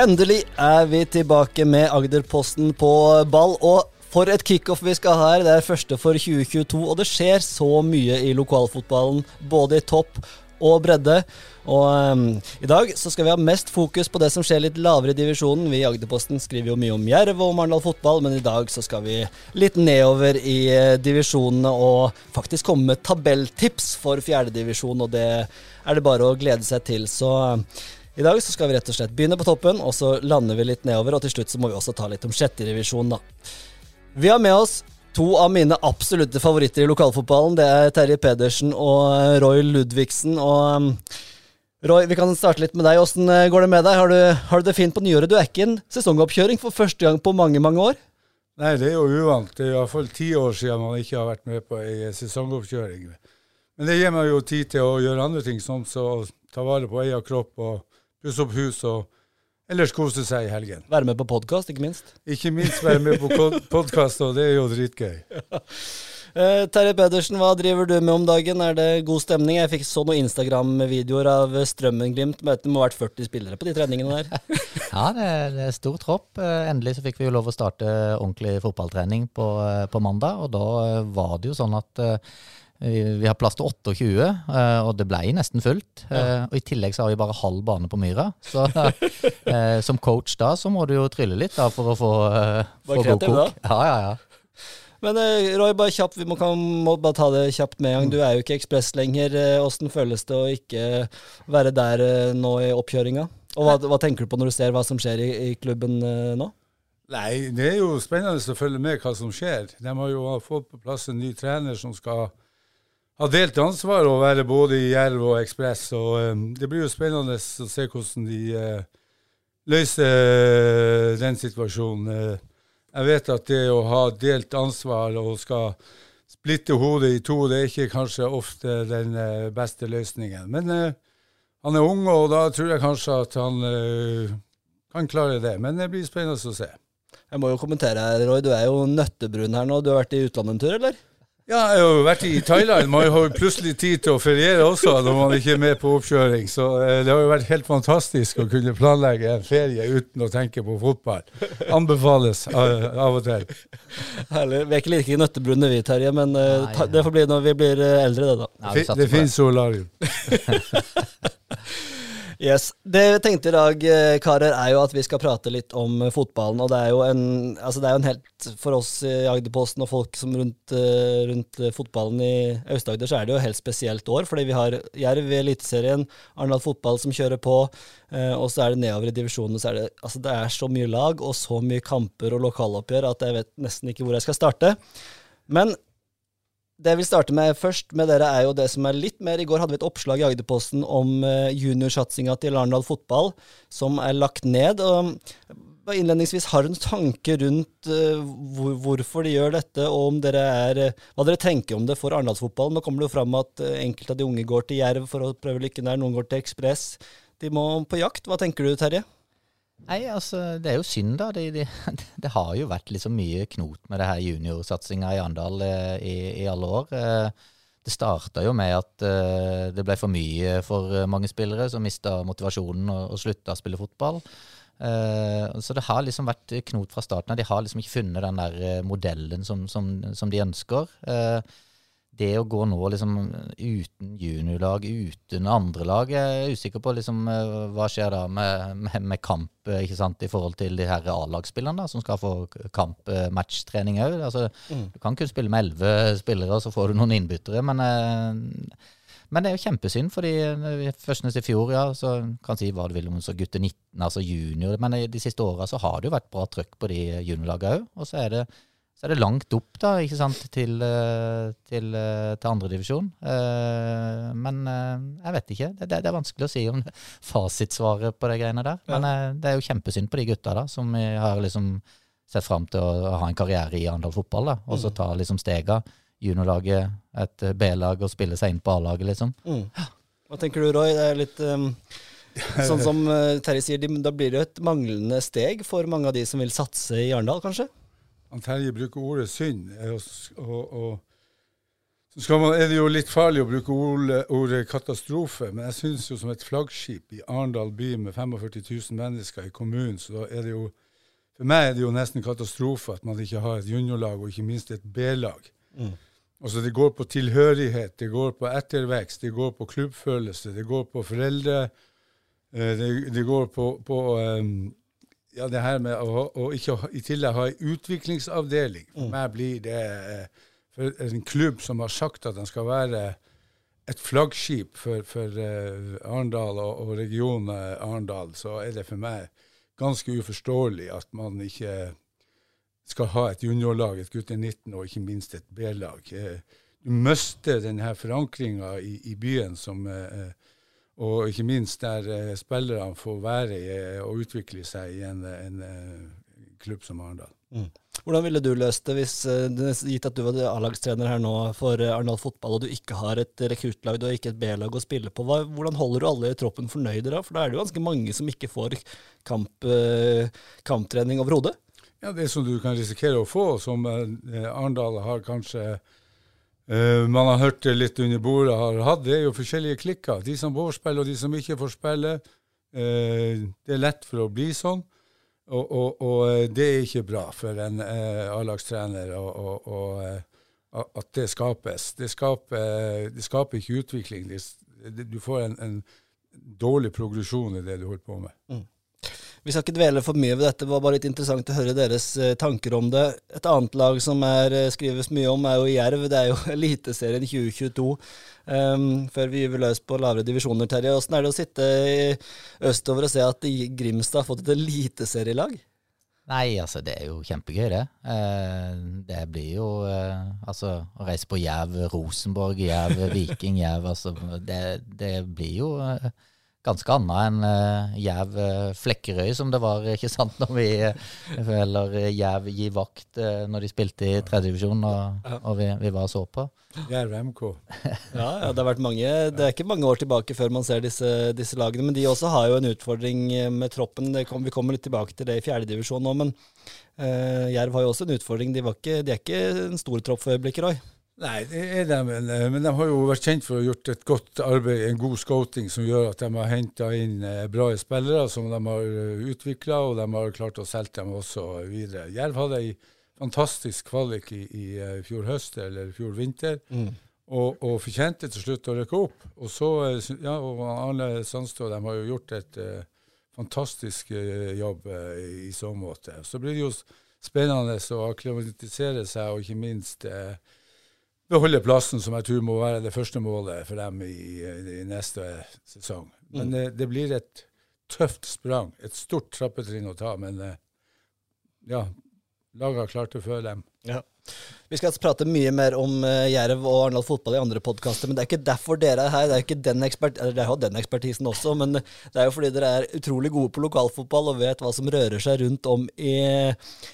Endelig er vi tilbake med Agderposten på ball. Og for et kickoff vi skal ha her. Det er første for 2022, og det skjer så mye i lokalfotballen. Både i topp og bredde. Og um, I dag så skal vi ha mest fokus på det som skjer litt lavere i divisjonen. Vi i Agderposten skriver jo mye om Jerv og Marendal fotball, men i dag så skal vi litt nedover i uh, divisjonene og faktisk komme med tabelltips for fjerdedivisjon, og det er det bare å glede seg til. Så uh, i dag så skal vi rett og slett begynne på toppen, og så lander vi litt nedover. Og til slutt så må vi også ta litt om sjette divisjon, da. Vi har med oss to av mine absolutte favoritter i lokalfotballen. Det er Terje Pedersen og Roy Ludvigsen. Og um, Roy, vi kan starte litt med deg. Åssen uh, går det med deg? Har du, har du det fint på nyåret? Du er ikke en sesongoppkjøring for første gang på mange, mange år? Nei, det er jo uvant. Det er iallfall ti år siden man ikke har vært med på ei sesongoppkjøring. Men det gir meg jo tid til å gjøre andre ting, som så ta vare på egen kropp og pusse opp hus og ellers kose seg i helgen. Være med på podkast, ikke minst? Ikke minst være med på podkast, og det er jo dritgøy. ja. Uh, Terje Pedersen, hva driver du med om dagen? Er det god stemning? Jeg fikk så noen Instagram-videoer av Strømmen-Glimt. Det må ha vært 40 spillere på de treningene der? ja, det er, det er, stor tropp. Uh, endelig så fikk vi jo lov å starte ordentlig fotballtrening på, uh, på mandag, og da var det jo sånn at vi har plass til 28, eh, og det ble nesten fullt. Ja. Eh, og I tillegg så har vi bare halv bane på Myra. Så eh, som coach da, så må du jo trylle litt da for å få, få god kok. Ja, ja, ja. Men Roy, bare kjapt, vi må, kan, må, bare ta det kjapt med en gang. Du er jo ikke Ekspress lenger. Åssen føles det å ikke være der nå i oppkjøringa? Og hva, hva, tenker du på når du ser hva som skjer i, i klubben nå? Nei, Det er jo spennende å følge med hva som skjer. De har jo fått på plass en ny trener som skal har delt ansvar å være både i Jerv og Ekspress. og um, Det blir jo spennende å se hvordan de uh, løser uh, den situasjonen. Uh, jeg vet at det å ha delt ansvar og skal splitte hodet i to, det er ikke kanskje ofte den beste løsningen. Men han er ung, og da tror jeg kanskje at han kan klare det. Men det blir spennende å se. Jeg må jo kommentere her, Roy. Du er jo nøttebrun her nå. Du har vært i utlandet en tur, eller? Ja, jeg har jo vært i Thailand. Man har jo plutselig tid til å feriere også når man ikke er med på oppkjøring. Så eh, det har jo vært helt fantastisk å kunne planlegge en ferie uten å tenke på fotball. Anbefales av, av og til. Herlig. Vi er ikke like nøttebrune vi, Terje, men uh, Nei, det får bli når vi blir uh, eldre, det, da. Ja, det, det finnes solarium. Yes. Det vi tenkte i dag, eh, karer, er jo at vi skal prate litt om eh, fotballen. Og det er jo en, altså det er jo en helt For oss i Agderposten og folk som rundt, eh, rundt fotballen i Aust-Agder, så er det jo et helt spesielt år. Fordi vi har Jerv i Eliteserien, Arendal fotball som kjører på, og så er det nedover i divisjonen. Så er det, altså det er så mye lag og så mye kamper og lokaloppgjør at jeg vet nesten ikke hvor jeg skal starte. Men det jeg vil starte med først med dere, er jo det som er litt mer I går hadde vi et oppslag i Agderposten om uh, juniorsatsinga til Arendal fotball, som er lagt ned. og Innledningsvis har du en tanke rundt uh, hvor, hvorfor de gjør dette, og om dere er, hva dere tenker om det for Arendalsfotballen. Nå kommer det jo fram at enkelte av de unge går til Jerv for å prøve lykken der, noen går til Ekspress. De må på jakt. Hva tenker du, Terje? Nei, altså, det er jo synd, da. Det, det, det har jo vært liksom mye knot med det her juniorsatsinga i Arendal eh, i, i, alle år. Eh, det starta jo med at eh, det ble for mye for mange spillere som mista motivasjonen og, og slutta å spille fotball. Så det har liksom vært knot fra starten av. De har liksom ikke funnet den der modellen som, som, som de ønsker det å gå nå liksom uten juniorlag, uten andre lag Jeg er usikker på liksom, eh, hva skjer da med, med, med kamp eh, ikke sant, i forhold til de her A-lagsspillerne som skal få kamp-matchtrening òg. Altså, mm. Du kan kun spille med elleve spillere, og så får du noen innbyttere. Men, eh, men det er jo kjempesynd, fordi først i fjor, ja, så kan si hva du vil om så gutter 19, altså junior, men de siste åra så har det jo vært bra trøkk på de juniorlagene òg. Og så er det så er det langt opp da, ikke sant, til, eh, til, eh, til andredivisjon. Eh, men jeg vet ikke. Det, det, er vanskelig å si om fasitsvaret på de greiene der. Men det er jo kjempesynd på de gutta da, som har liksom sett fram til å ha en karriere i Arendal fotball. da, Og så mm. ta liksom stega, juniorlaget, et B-lag, og spille seg inn på A-laget, liksom. Mm. Hva tenker du, Roy? Det er litt um, Sånn som Terje sier, da blir det jo et manglende steg for mange av de som vil satse i Arendal, kanskje? Han Terje bruker ordet synd. Og, og, så man, er det jo litt farlig å bruke ordet, ordet katastrofe, men jeg syns jo som et flaggskip i Arendal by med 45 000 mennesker i kommunen, så da er det jo For meg er det jo nesten katastrofe at man ikke har et juniorlag, og ikke minst et B-lag. Mm. Altså Det går på tilhørighet, det går på ettervekst, det går på klubbfølelse, det går på foreldre. Eh, det, det går på, på um, ja, det her med å, å ikke i tillegg ha en utviklingsavdeling. For mm. meg blir det uh, for en klubb som har sagt at den skal være et flaggskip for, for uh, Arendal og, og regionen Arendal, så er det for meg ganske uforståelig at man ikke skal ha et juniorlag, et gutter 19 og ikke minst et B-lag. Du mister denne forankringa i, i, byen som uh, og ikke minst der spillerne får være og utvikle seg i en, en klubb som Arendal. Mm. Hvordan ville du løst det hvis, eh, gitt at du var A-lagstrener her nå for eh, Arendal fotball, og du ikke har et rekruttlag og ikke et B-lag å spille på? Hva, hvordan holder du alle i troppen fornøyde da? For da er det jo ganske mange som ikke får kamp, eh, kamptrening overhodet. Ja, det som du kan risikere å få, som Arendal har kanskje man har hørt det litt under bordet, har hatt, det er jo forskjellige klikker. De som får spille, og de som ikke får spille. det er lett for å bli sånn. Og, og, og, eh, det er ikke bra for en uh, A-lagstrener at det skapes. Det skaper, det skaper ikke utvikling. Det, du får en, en, dårlig progresjon i det du holder på med. Mm. Vi skal ikke dvele for mye ved dette, det var bare litt interessant å høre deres eh, tanker om det. Et annet lag som er, eh, skrives mye om, er jo Jerv. Det er jo Eliteserien 2022. Um, ehm, før vi gyver løs på lavere divisjoner, Terje. Åssen er det å sitte østover og se at Grimstad har fått et eliteserielag? Nei, altså det er jo kjempegøy, det. Eh, det blir jo eh, Altså å reise på Jerv, Rosenborg, Jerv, Viking, Jerv. Altså det, det blir jo eh, ganske annet enn uh, Jerv uh, Flekkerøy, som det var ikke sant, når vi, uh, eller Jerv gi vakt uh, når de spilte i tredjedivisjon og, og vi, vi, var og så på. Jerv MK. ja, ja, det har vært mange Det er ikke mange år tilbake før man ser disse, disse lagene, men de også har jo en utfordring med troppen. Kom, vi kommer litt tilbake til det i fjerdedivisjon nå, men Jerv har jo også en utfordring. De, ikke, de er ikke en stor tropp for øyeblikket, Roy. Nei, det er de, men, eh, men, de har jo vært kjent for å ha gjort et godt arbeid, en god scouting, som gjør at de har henta inn eh, bra spillere som de har eh, utvikla, og de har klart å selge dem også videre. Jerv hadde ei fantastisk kvalik i, i, fjor høst eller fjor vinter, mm. og, og, fortjente til slutt å rykke opp. Og så, ja, og Arne Sandstå de har jo gjort et uh, fantastisk uh, jobb uh, i, i så måte. Så blir det jo spennende å akklimatisere seg, og ikke minst uh, beholde plassen, som jeg tror må være det første målet for dem i, i neste sesong. Men mm. det, blir et tøft sprang, et stort trappetrinn å ta. Men eh, ja, klart å før dem. Ja. Vi skal prate mye mer om uh, Jerv og Arendal fotball i andre podkaster, men det er ikke derfor dere er her. Det er ikke den ekspert, eller dere har den ekspertisen også, men det er jo fordi dere er utrolig gode på lokalfotball og vet hva som rører seg rundt om i,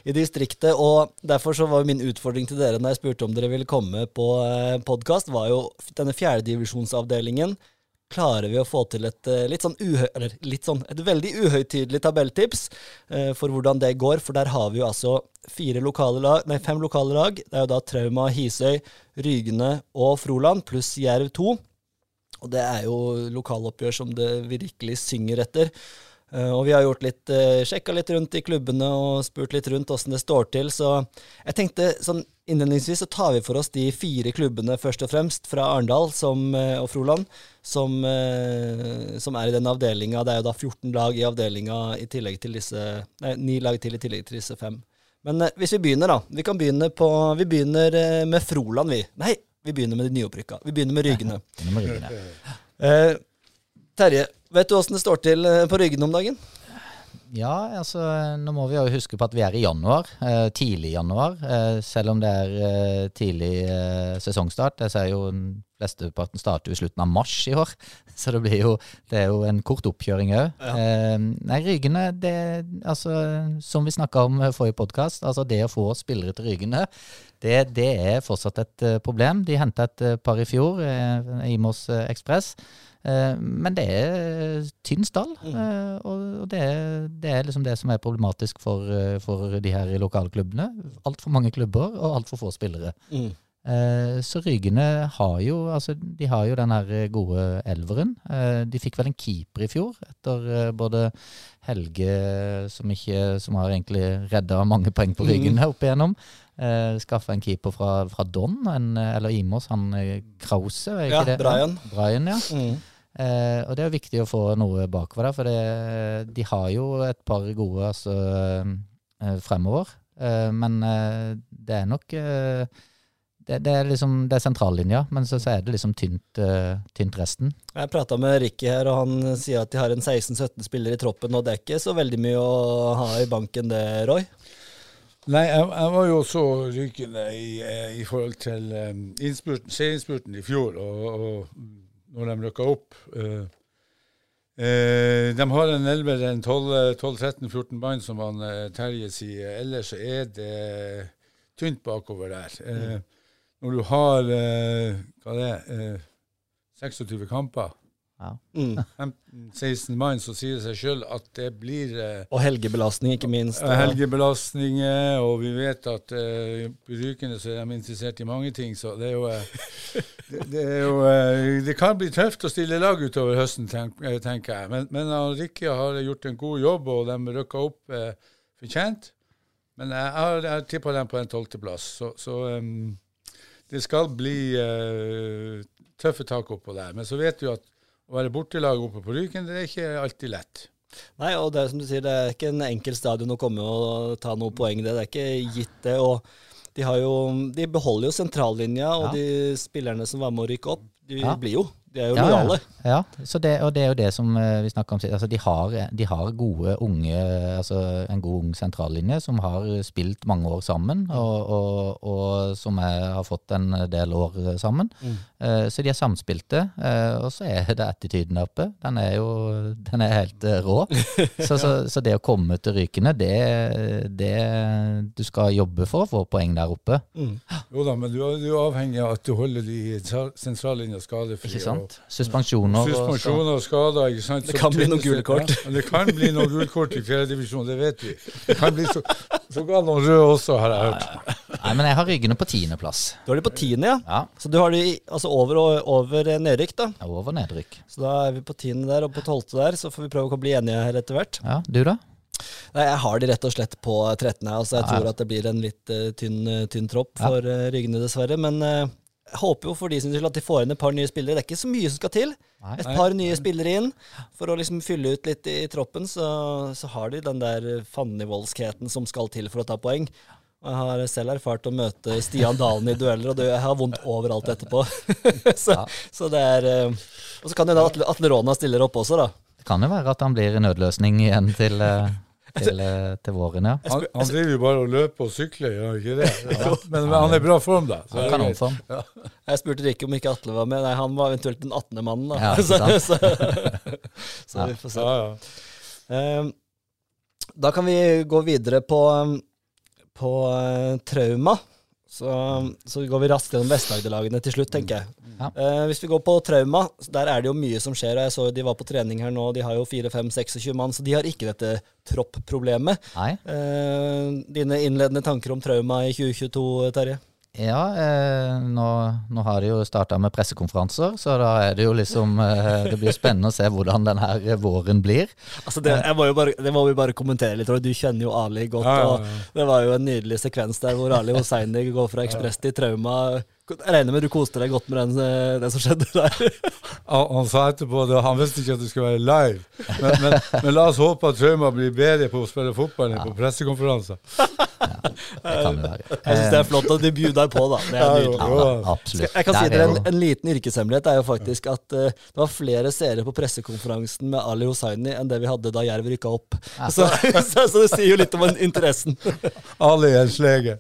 i distriktet. og Derfor så var min utfordring til dere når jeg spurte om dere ville komme på eh, podkast, var jo denne fjerdedivisjonsavdelingen klarer vi å få til et eh, litt sånn, litt sånn et veldig uhøytidelig tabelltips eh, for hvordan det går. For der har vi jo altså lokale lag, nei, fem lokale lag. Det er jo da Trauma, Hisøy, Rygne og Froland, pluss Jerv 2. Og det er jo lokaloppgjør som det virkelig synger etter. Uh, og vi har gjort litt, uh, sjekka litt rundt i klubbene og spurt litt rundt åssen det står til. Så jeg tenkte sånn innledningsvis så tar vi for oss de fire klubbene først og fremst fra Arendal uh, og Froland som, som, er i den avdelinga. Det er jo da 14 lag i avdelinga i tillegg til disse Nei, ni lag til i tillegg til disse fem. Men hvis vi begynner, da. Vi kan begynne på Vi begynner med Froland, vi. Nei, vi begynner med de nyopprykka. Vi begynner med Rygene. Terje, Vet du åssen det står til eh, på Ryggene om dagen? Ja, altså nå må vi jo huske på at vi er i januar. Eh, tidlig januar. Eh, selv om det er eh, tidlig eh, sesongstart. Jeg ser jo flesteparten starter i slutten av mars i år. Så det blir jo, det er jo en kort oppkjøring òg. Ja. Eh, nei, Rygene, det altså Som vi snakka om forrige podkast, altså det å få spillere til Rygene, det, det er fortsatt et problem. De henta et par i fjor, Imos Ekspress. Eh, men det er tynn stall, mm. Eh, og det er, det er, liksom det som er problematisk for, eh, for de her lokalklubbene. Altfor mange klubber og altfor få spillere. Mm. Så Rygene har jo altså de har jo den her gode elveren. De fikk vel en keeper i fjor, etter både Helge, som, ikke, som har egentlig redda mange poeng på Rygene opp igjennom. Eh, Skaffa en keeper fra, fra Don, en, eller Imos, han Krause. er Ja, det? Brian. Brian, ja. Mm. Eh, og det er viktig å få noe bakover der, for det, de har jo et par gode altså, eh, fremover. Eh, men eh, det er nok eh, det, det er liksom det er sentrallinja, men så, så er det liksom tynt, eh, tynt resten. Jeg prata med Ricky her, og han sier at de har en 16-17 spillere i troppen, og det er ikke så veldig mye å ha i banken det, Roy? Nei, jeg, jeg var jo så rykende i, i forhold til um, innspurten, serieinnspurten i fjor, og, og når de rykka opp. eh, eh, de har en 11, en 12-13-14 mann, som han, eh, Terje sier. Ellers er det tynt bakover der. Eh, Når du har hva det er, eh, 26 kamper, Ja. Mm. 15-16 mann, så sier det seg sjøl at det blir eh, Og helgebelastning, ikke minst. ja, Helgebelastninger, og vi vet at eh, på så er de interessert i mange ting. Så det er jo, eh, det, det, er jo eh, det kan bli tøft å stille lag utover høsten, tenk, eh, tenker jeg. Men, men Rikke har gjort en god jobb, og de rykka opp fortjent. Men jeg har, jeg tippa dem på en tolvteplass, så, så um, det skal bli uh, tøffe tak oppå der. Men så vet vi at å være bortelag oppe på Ryken, det er ikke alltid lett. Nei, og det er som du sier, det er ikke en enkel stadion å komme og ta noen poeng. Det, det er ikke gitt, det. Og de, har jo, de beholder jo sentrallinja, og Ja. de spillerne som var med å rykke opp, de Ja. blir jo De er jo Ja, ja. lojale. Ja, så det, og det er jo det som eh, vi snakker om. Altså, de, har, de har gode unge, altså en god ung sentrallinje som har spilt mange år sammen, og, og, og som er, har fått en del år sammen. Mm. Uh, så de er samspilte. uh, og så er det attityden der oppe. Den er jo den er helt eh, rå. så, så, så det å komme til Rykene, det, det Du skal jobbe for å få poeng der oppe. Mm. Jo da, men du er, du er avhengig av at du holder de tra- sentrallinja skadefrie. Ikke sant? Suspensjoner. Og og- suspensjoner og skader. ikke sant? Det kan bli noen gule kort. Ja, det kan bli noen gule kort i fjerdedivisjon, det vet vi. Det kan bli så, sågar noen røde også, har jeg hørt. Nei, men jeg har ryggene på tiendeplass. Du har de på tiende, ja. Ja, Så du har de altså over, over nedrykk, da. over nedrykk. Så da er vi på tiende der, og på tolvte der, så får vi prøve å bli enige her etter hvert. Ja, du da? Nei, jeg har de rett og slett på 13. Altså, jeg Ja, tror at det blir en litt uh, tynn, eh, tynn tropp Ja. for uh, Ryggene, dessverre. Men jeg håper jo for de sin skyld at de får inn et par nye spillere. Det er ikke så mye som skal til. Nei. Et par nye spillere inn for å liksom fylle ut litt i troppen, så, så har de den der fandenivoldskheten som skal til for å ta poeng. Og Jeg har selv erfart å møte Stian Dalen i dueller, og jeg har vondt overalt etterpå. så, Ja. så det er eh, Og så kan det da Atle, Atle Råna stiller opp også, da. Det kan jo være at han blir en nødløsning igjen til, eh, til, eh, til våren, ja. Han, han driver jo bare og løper og sykler, gjør han ikke det? Ja. Men, men han er i bra form, da. så Han kan det kan Ja. Jeg spurte Rikke om ikke Atle var med. Nei, han var eventuelt den 18. mannen, da. Ja, ikke så, så, så vi får se. Ja, ja. Eh, Da kan vi gå videre på, på uh, trauma. Så, så går vi raskt gjennom Vest-Agder-lagene til slutt, tenker jeg. Ja. Eh, hvis vi går på trauma, der er det jo mye som skjer. og Jeg så de var på trening her nå, de har jo 4-5-26 mann, så de har ikke dette tropp-problemet. Eh, dine innledende tanker om trauma i 2022, Terje? Ja, eh, nå, nå har de jo starta med pressekonferanser, så da er det jo liksom eh, Det blir spennende å se hvordan denne våren blir. Altså det, jeg må jo bare, det må vi bare kommentere litt, du kjenner jo Ali godt. Ja, ja, og. Det var jo en nydelig sekvens der hvor Ali Hosseini går fra ekspress til trauma. Jeg regner med du koste deg godt med den, eh, det som skjedde der. Han, han sa etterpå at han visste ikke at det skulle være live. Men, men, men la oss håpe at Trauma blir bedre på å spille fotball enn på pressekonferanser. Det kan jo være. Jeg syns det er flott at de bjuder på, da. Det er nydelig. Ja, absolutt. Jeg kan si Der er dere en, en liten yrkeshemmelighet er jo faktisk at uh, det var flere seere på pressekonferansen med Ali Hosseini enn det vi hadde da Jerv rykka opp. Så, så, så det sier jo litt om interessen. Ali er en slege.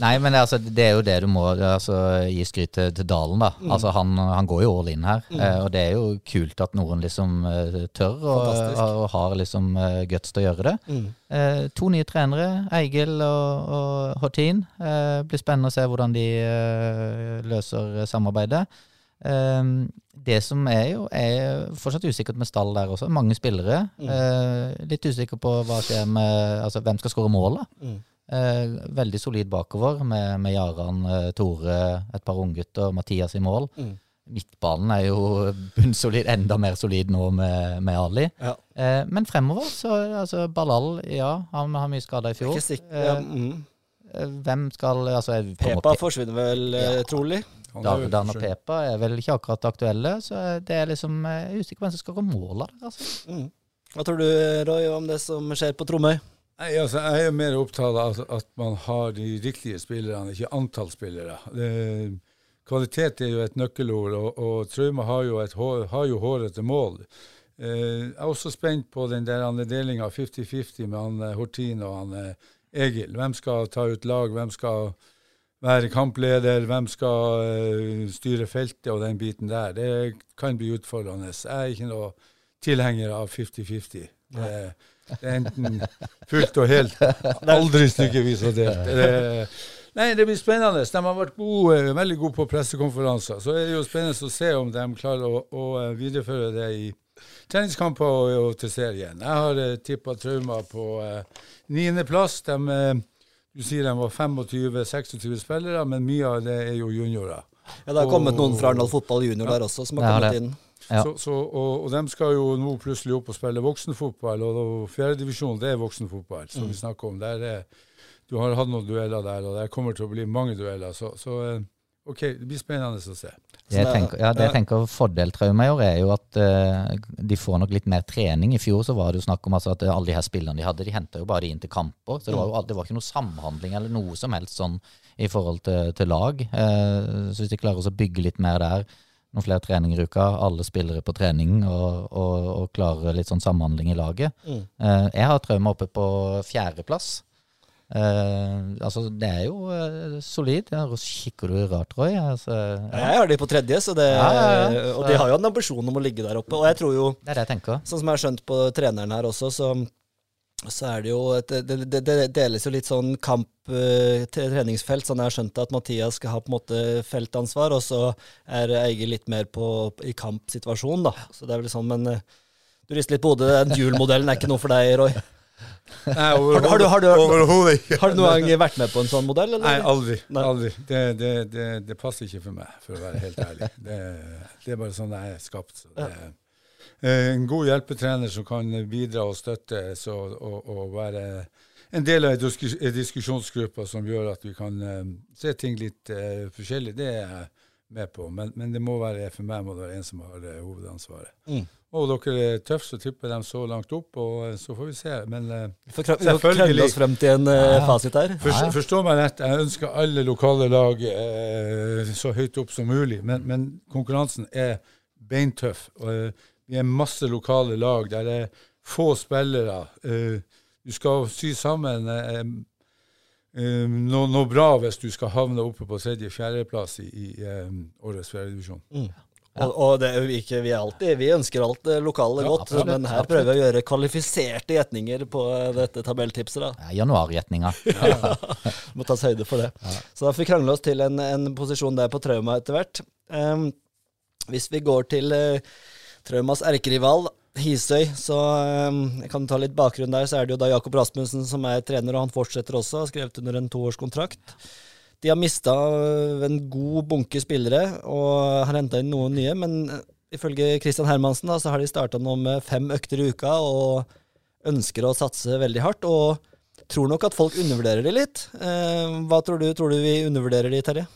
Nei, men det, altså, det er jo det du må altså, gi skryt til, til Dalen, da. Mm. Altså, han, han går jo all in her. Mm. og det er jo kult at noen liksom eh, tør og, og, og har liksom eh, guts til å gjøre det. Mm. Eh, to nye trenere, Eigil og, og Hortin. Eh, blir spennende å se hvordan de eh, løser samarbeidet. Eh, det som er jo, er fortsatt usikkert med stall der også. Mange spillere. Mm. Eh, litt usikker på hva skjer med altså, hvem skal skåre mål, da. Mm. Eh, veldig solid bakover med, med Jaran, Tore, et par unggutter, Mathias i mål. Mm. Midtbanen er jo bunnsolid, enda mer solid nå med, med Ali. Ja. Eh, men fremover, så altså Balal, ja, han har mye skader i fjor. Ikke sikker. Ja, Eh, mm. eh, hvem skal altså, Pepa Pe- forsvinner vel, eh, Ja. trolig. Dardan og Pepa er vel ikke akkurat aktuelle, så det er liksom Jeg er usikker på hvem som skal gå mål av det. Altså. Mm. Hva tror du, Roy, om det som skjer på Tromøy? Nei, altså, jeg er mer opptatt av at, at man har de riktige spillerne, ikke antall spillere. Det, kvalitet er jo et nøkkelord, og, og Trauma har jo, et, har jo hårete mål. Eh, jeg er også spent på den der delinga 50-50 med han Hortin og han Egil. Hvem skal ta ut lag, hvem skal være kampleder, hvem skal eh, styre feltet og den biten der. Det kan bli utfordrende. Jeg er ikke noe tilhenger av 50-50. Det, det er enten fullt og helt, aldri stykkevis og delt. Det, nei, det blir spennende. De har vært gode, veldig gode på pressekonferanser. Så er det jo spennende å se om de klarer å, å eh, videreføre det i treningskamper og, og til serien. Jeg har uh, tippa Trauma på uh, niendeplass. De, eh, du sier de var 25-26 spillere, men mye av det er jo juniorer. Ja, Det har kommet noen fra Arendal Fotball Junior der også, som har kommet inn. Ja. Så, så, og, og de skal jo nå plutselig opp og spille voksenfotball, og, og fjerdedivisjon det er voksenfotball, som vi snakker om. Der er, du har hatt noen dueller der, og det kommer til å bli mange dueller. Så, så eh, OK, det blir spennende å se. Det jeg tenker, ja, det jeg tenker Fordeltraume i år, er jo at uh, de får nok litt mer trening. I fjor så var det jo snakk om altså, at alle de her spillerne de hadde, de henta jo bare de inn til kamper. Så det var jo det var ikke noe samhandling eller noe som helst sånn i forhold til, til lag. Uh, så hvis de klarer å bygge litt mer der, noen flere treninger i uka, alle spillere på trening, og, og, og klarer litt sånn samhandling i laget. Mm. Eh, jeg har Trauma oppe på fjerdeplass. Eh, altså, det er jo uh, solid. Ja, rart, Roy? Altså, ja. Jeg har de på tredje, så det, Ja, ja, og de har jo en ambisjon om å ligge der oppe. Og jeg tror jo, Det det jeg sånn som jeg har skjønt på treneren her også, så, så er det jo et, det, det, det deles jo litt sånn kamp eh, treningsfelt. Sånn jeg har skjønt at Mathias skal ha på en måte feltansvar, og så er Eigil litt mer på, i kampsituasjonen, da. Så det er vel sånn, men du rister litt på hodet. Den Juel-modellen er ikke noe for deg, Roy. Overhodet ikke. Har du noen gang vært med på en sånn modell, eller? Nei, aldri. Nei. aldri. Det, det, det, det passer ikke for meg, for å være helt ærlig. Det, det er bare sånn jeg er skapt. Så det, eh, en god hjelpetrener som kan bidra og støtte så, og, og være en del av en diskusjonsgruppe som gjør at vi kan eh, se ting litt uh, forskjellig, det er jeg med på. Men, men det må være, for meg må det være en som har hovedansvaret. Mm. Og dere er tøffe, så tipper dem så langt opp, og eh, så får vi se. Men eh, Vi får Selvfølgelig. oss frem til en eh, Ja. fasit her. Forstå. Forstå meg rett, jeg ønsker alle lokale lag eh, så høyt opp som mulig, men, men konkurransen er beintøff. Og, vi er masse lokale lag der det er få spillere. Eh, du skal sy sammen eh, noe, no bra hvis du skal havne oppe på tredje-fjerdeplass i, i årets fjerdedivisjon. Mm. Og, og det er jo ikke, vi, alltid, vi ønsker alt det lokale Ja, godt, absolutt, men her absolutt. prøver vi å gjøre kvalifiserte gjetninger på dette tabelltipset. da. Ja, Januargjetninga. Må tas høyde for det. Så da får vi krangle oss til en, en posisjon der på Trauma etter hvert. Um, hvis vi går til uh, Traumas erkerival, Hisøy, så um, jeg kan ta litt bakgrunn der. Så er det jo da Jakob Rasmussen som er trener, og han fortsetter også. Har skrevet under en toårskontrakt. De har mista en god bunke spillere og har henta inn noen nye, men eh, ifølge Christian Hermansen da, så har de starta nå med fem økter i uka og ønsker å satse veldig hardt. og tror nok at folk undervurderer de litt. Eh, hva tror du? Tror du vi undervurderer de, Terje?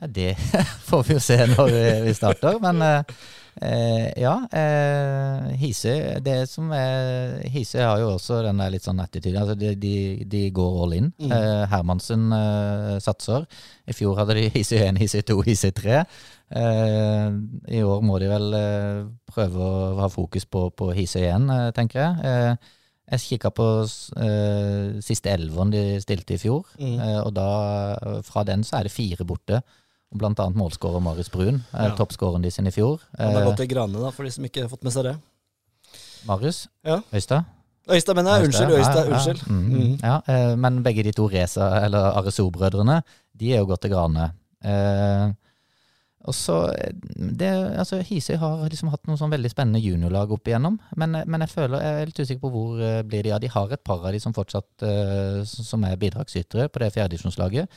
Ja, det får vi jo se når vi starter, men eh, ja. Eh, Hisøy det som er, Hisøy har jo også den der litt sånn attitude. Altså de, de, de går all in. Mm. Eh, Hermansen eh, satser. I fjor hadde de Hisøy 1, Hisøy 2, Hisøy 3. Eh, I år må de vel eh, prøve å ha fokus på, på Hisøy 1, eh, tenker jeg. Eh, jeg kikka på eh, siste elveren de stilte i fjor, Mm. og da, fra den så er det fire borte. Blant annet målskårer Marius Brun, eh, Ja. toppskåreren de sin i fjor. Han har gått til Grane, da, for de som ikke har fått med seg det. Marius Ja. Øystad? Øystad, mener jeg. Unnskyld, Øystad. Ja, Unnskyld. Ja, mm, Mm. ja, eh, men begge de to Reza, eller Areso-brødrene, de er jo gått til Grane. Eh, Og så, eh, det, altså Hisøy har liksom hatt noen sånn veldig spennende juniorlag opp igjennom, men, men jeg føler, jeg er litt usikker på hvor uh, blir de av. De har et par av de som fortsatt uh, som er bidragsytere på det fjerdedivisjonslaget.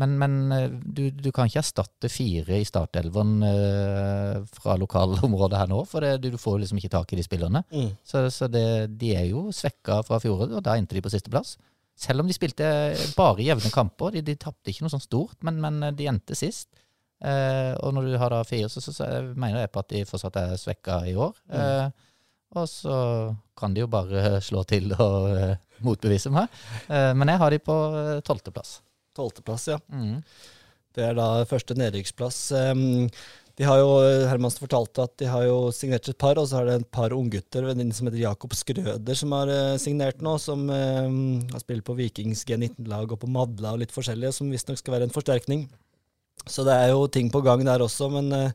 Men, men du, du, kan ikke erstatte fire i startelveren eh, fra lokalområdet her nå, for det, du får liksom ikke tak i de spillerne. Mm. Så, så det, de er jo svekka fra fjoråret, og da endte de på sisteplass. Selv om de spilte bare jevne kamper. De, de tapte ikke noe sånn stort, men, men de endte sist. Eh, og når du har da fire, så, så, så mener jeg på at de fortsatt er svekka i år. Mm. Eh, og så kan de jo bare slå til og eh, motbevise meg. Eh, men jeg har de på eh, tolvteplass. Tolvteplass, ja. Mm. Det er da første nedrykksplass. Um, de har jo, Hermansen fortalte at de har jo signert et par, og så har det et par unggutter som heter Jakob Skrøder, som har uh, signert nå. Som har spilt på Vikings G19-lag og på Madla og litt forskjellige, som visstnok skal være en forsterkning. Så det er jo ting på gang der også, men uh,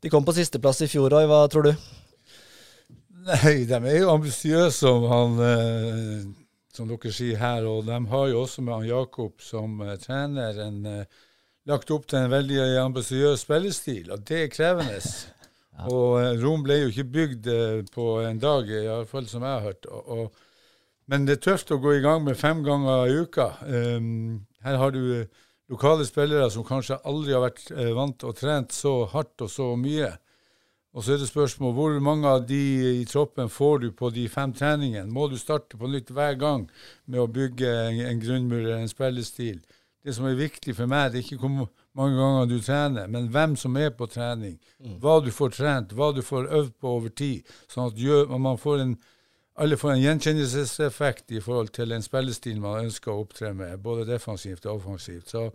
de kom på sisteplass i fjor, òg, Hva tror du? Nei, de er jo ambisiøse, som, han, uh, som dere sier her. Og de har jo også med han Jakob som uh, trener en, lagt opp til en veldig ambisiøs spillestil, og det er krevende. ja. Og Rom ble jo ikke bygd på en dag, iallfall som jeg har hørt. Og, og, men det er tøft å gå i gang med fem ganger i uka. Um, her har du lokale spillere som kanskje aldri har vært eh, vant og trent så hardt og så mye. Og så er det spørsmål hvor mange av de i troppen får du på de fem treningene? Må du starte på nytt hver gang med å bygge en, en grunnmur eller en spillestil? Det som er viktig for meg, det er ikke hvor mange ganger du trener, men hvem som er på trening. Mm. Hva du får trent, hva du får øvd på over tid. Sånn at man får en alle får en gjenkjennelseseffekt i forhold til en spillestil man ønsker å opptre med, både defensivt og offensivt. Så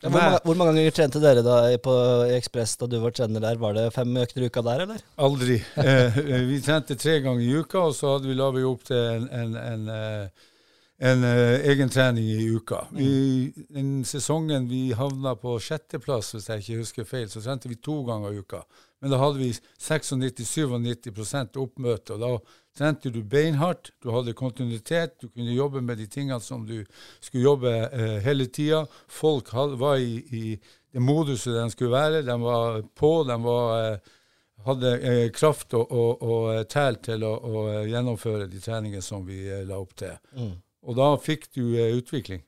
hvor, mange, hvor, mange, ganger trente dere da på Ekspress da du var trener der? Var det fem økter i uka der, eller? Aldri. Eh, vi trente tre ganger i uka, og så hadde vi lavet opp til en, en, en, eh, en uh, egen trening i uka. Vi, den sesongen vi havna på sjetteplass, hvis jeg ikke husker feil, så trente vi to ganger i uka. Men da hadde vi 96-97% oppmøte. og da trente du beinhardt, du hadde kontinuitet, du kunne jobbe med de tingene som du skulle jobbe eh, hele tida. Folk var i, i, det moduset de skulle være. De var på, de var, eh, hadde eh, kraft og, og, og eh, tæl til å, og gjennomføre de treningene som vi eh, la opp til. Mm. Og da fikk du eh, utvikling.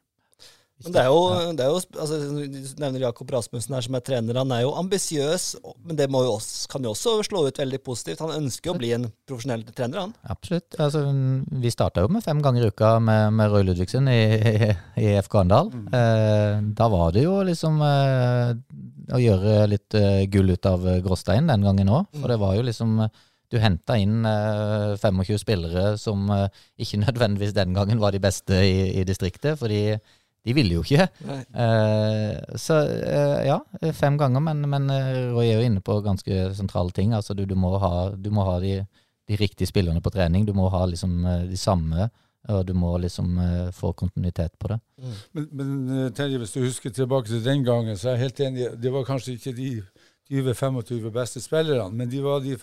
Men det er jo, det er jo altså, Du nevner Jakob Rasmussen her som er trener. Han er jo ambisiøs, men det jo også, kan jo også slå ut veldig positivt. Han ønsker jo å bli en profesjonell trener, han. Absolutt. Altså, vi starta jo med fem ganger i uka med, med Roy Ludvigsen i, i, i FK Arendal. Mm. Eh, da var det jo liksom eh, å gjøre litt eh, gull ut av gråstein den gangen òg. For mm. det var jo liksom du henta inn eh, 25 spillere som eh, ikke nødvendigvis den gangen var de beste i, i distriktet. fordi de ville jo ikke. Uh, så uh, ja, fem ganger, men, men uh, Roy er jo inne på ganske sentrale ting. Altså du, du må ha, du må ha de, de, riktige spillerne på trening. Du må ha liksom de samme, og du må liksom få kontinuitet på det. Mm. Men, men Terje, hvis du husker tilbake til den gangen, så er jeg helt enig. Det var kanskje ikke de 20-25 beste spillerne, men de var de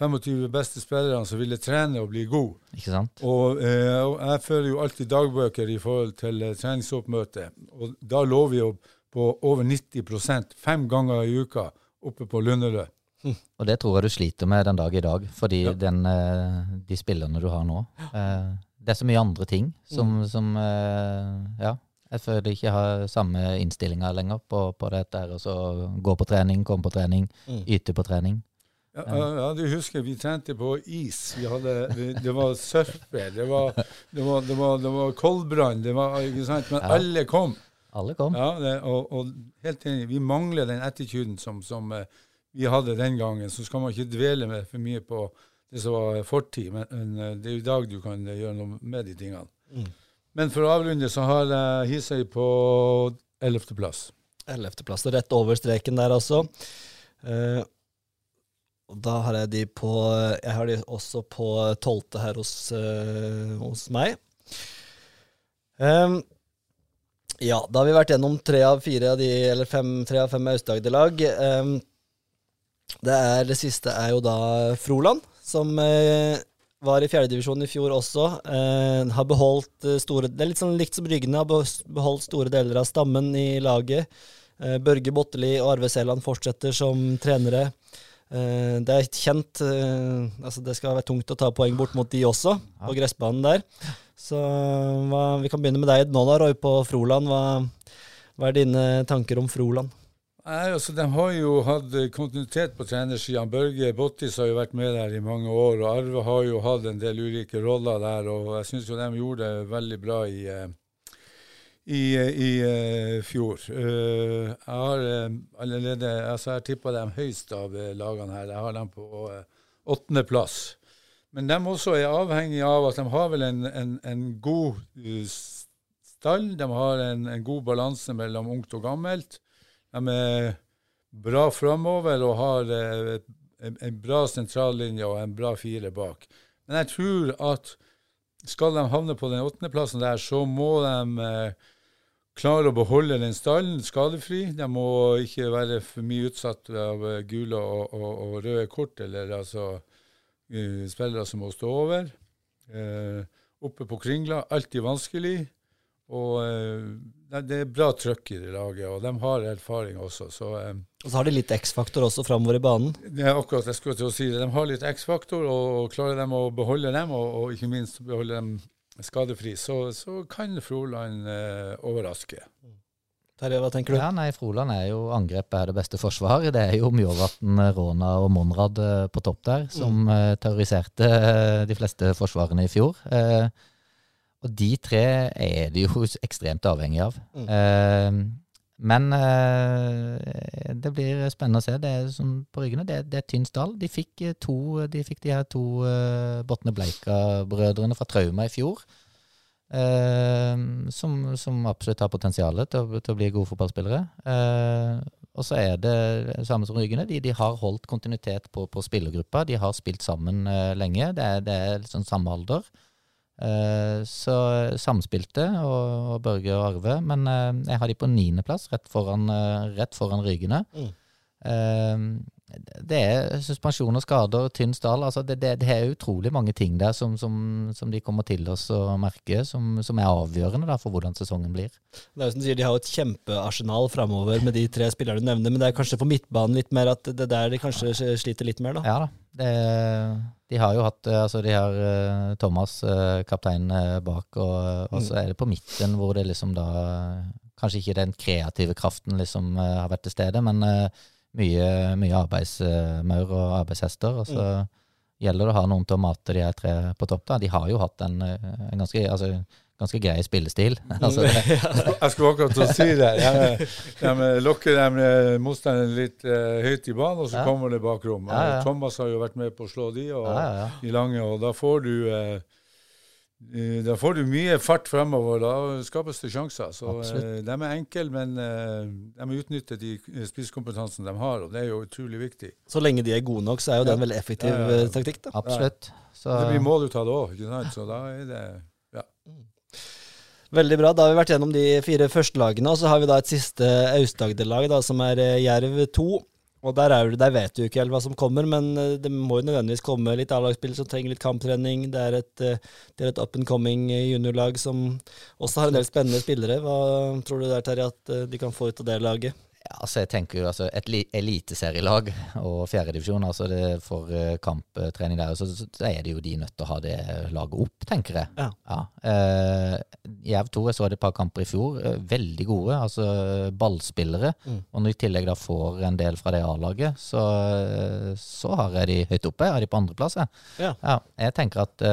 25 beste spillerne som ville trene og bli god. Ikke sant? Og, eh, og jeg fører jo alltid dagbøker i forhold til eh, treningsoppmøte. Og da lå vi jo på over 90% fem ganger i uka oppe på Lunderød. Mm. Og det tror jeg du sliter med den dag i dag, fordi ja. den, eh, de spillerne du har nå eh, Det er så mye andre ting som, mm. som eh, Ja. Jeg føler jeg ikke har samme innstillinga lenger på, på dette. her, og Gå på trening, komme på trening, mm. yte på trening. Ja, ja, du husker vi trente på is. Hadde, det var surfer, det var, det var, det var, det var koldbrann, det var, ikke sant? men ja. alle kom. Alle kom. Ja, det, og, og, helt enig, vi mangler den attituden som, som uh, vi hadde den gangen. Så skal man ikke dvele med for mye på det som var fortid, men, men uh, det er jo i dag du kan uh, gjøre noe med de tingene. Mm. Men for å avrunde så har jeg Hisøy på ellevteplass. Ellevteplass, rett over streken der, altså. Og da har jeg de på Jeg har de også på tolvte her hos, uh, hos meg. Um, ja, da har vi vært gjennom tre av fire av de, eller fem, tre av fem Aust-Agder-lag. Um, det, det siste er jo da Froland, som uh, var i fjerdedivisjon i fjor også. Uh, har beholdt store Det er litt sånn likt som Ryggene, har beholdt store deler av stammen i laget. Eh, Børge Botteli og Arve Seland fortsetter som trenere. Eh, Det er kjent eh, altså Det skal være tungt å ta poeng bort mot de også, på gressbanen der. Så hva, vi kan begynne med deg nå, da, Roy, på Froland. Hva, hva er dine tanker om Froland? Nei, altså De har jo hatt eh, kontinuitet på trenersida. Børge Bottis har jo vært med der i mange år. og Arve har jo hatt en del ulike roller der. og Jeg syns de gjorde det veldig bra i, eh, i, i uh, fjor. Uh, jeg har uh, allerede altså jeg tippa dem høyst av lagene her. Jeg har dem på åttendeplass. Men de også er avhengig av at de har vel en, en, en god stall. De har en, en god balanse mellom ungt og gammelt. De er bra framover og har en, bra sentrallinje og en bra fire bak. Men jeg tror at skal de havne på den åttendeplassen der, så må de klare å beholde den stallen skadefri. De må ikke være for mye utsatt av eh, gule og, og, og røde kort, eller altså eh, spillere som må stå over. Eh, oppe på kringla, alltid vanskelig. Og eh, det, er bra trøkk i det laget, og de har erfaring også. Så Og så har de litt X-faktor også framover i banen. det er akkurat jeg skulle til å si det. De har litt X-faktor, og klarer de å beholde dem, og, og ikke minst beholde dem skadefri, så, så kan Froland eh, overraske. Terje, hva tenker du? Ja, nei, Froland er jo angrepet er det beste forsvar. Det er jo Mjåvatn, Råna og Monrad eh, på topp der, som eh, terroriserte eh, de fleste forsvarene i fjor. Eh, og de tre er de jo ekstremt avhengig av. Mm. Men eh, det blir spennende å se. Det er sånn på ryggene. Det, det er tynn stall. De fikk eh, to, de, fikk de her to uh, Botne Bleika-brødrene fra Trauma i fjor. eh, som, som absolutt har potensial til, til å bli gode fotballspillere. Eh, og så er det samme som Ryggene. De, de har holdt kontinuitet på, på spillergruppa. De har spilt sammen eh, lenge. Det er, det er sånn samme alder. Eh, så samspilte, og, og Børge og Arve. Men eh, jeg har de på niendeplass, rett foran, eh, rett foran Rygene. Mm. Eh, det er suspensjon og skader, tynn stall. Altså det, det, det er utrolig mange ting der som, som, som de kommer til oss å merke, som, som er avgjørende for hvordan sesongen blir. Det er jo som du sier, De har jo et kjempearsenal framover med de tre spillerne du nevner, men det er kanskje på midtbanen litt mer at det er der de kanskje sliter litt mer, da. Ja da. Det, de har jo hatt eh, Altså, de har eh, Thomas, eh, kaptein, bak, og, og så er det på midten hvor det liksom da Kanskje ikke den kreative kraften liksom har vært til stede, men mye, mye arbeidsmaur og arbeidshester. Og så gjelder det å ha noen til å mate de her tre på topp. da. De har jo hatt en, en ganske, altså, ganske grei spillestil. altså, det, Jeg skulle akkurat til å si det. De, de lokker dem eh, motstanderen litt uh, høyt i banen, og så Ja. kommer det bakrom. Ja, ja. Thomas har jo vært med på å slå de, og ja, ja, ja. de lange, og da får du eh, da får du mye fart fremover, da skapes det sjanser. Så Absolutt. De er enkle, men de de utnytter de spisskompetansen de har, og det er jo utrolig viktig. Så lenge de er gode nok, så er jo det en veldig effektiv Ja, ja, ja. taktikk. da. Absolutt. Så, Det blir mål ut av det òg, ikke sant? Så da er det Veldig bra. Da har vi vært gjennom de fire første lagene, og så har vi da et siste Aust-Agder-lag, som er eh, Jerv 2. Og der, er, der vet du ikke helt hva som kommer, men eh, det må jo nødvendigvis komme litt A-lagsspill som trenger litt kamptrening. Det er et, eh, det er et up and coming juniorlag som også har en del spennende spillere. Hva tror du der, Terje, at de kan få ut av det laget? Ja, altså jeg tenker jo altså Et eliteserielag og fjerdedivisjon, altså det for eh, kamptrening der, så, så er det jo de nødt til å ha det laget opp, tenker jeg. Ja. Eh, Jerv 2, jeg så det et par kamper i fjor, Uh, veldig gode. altså Ballspillere. Mm. Og når de i tillegg da får en del fra det A-laget, så, uh, så har jeg de høyt oppe. Jeg har de på andreplass, jeg. Ja. Ja, jeg tenker at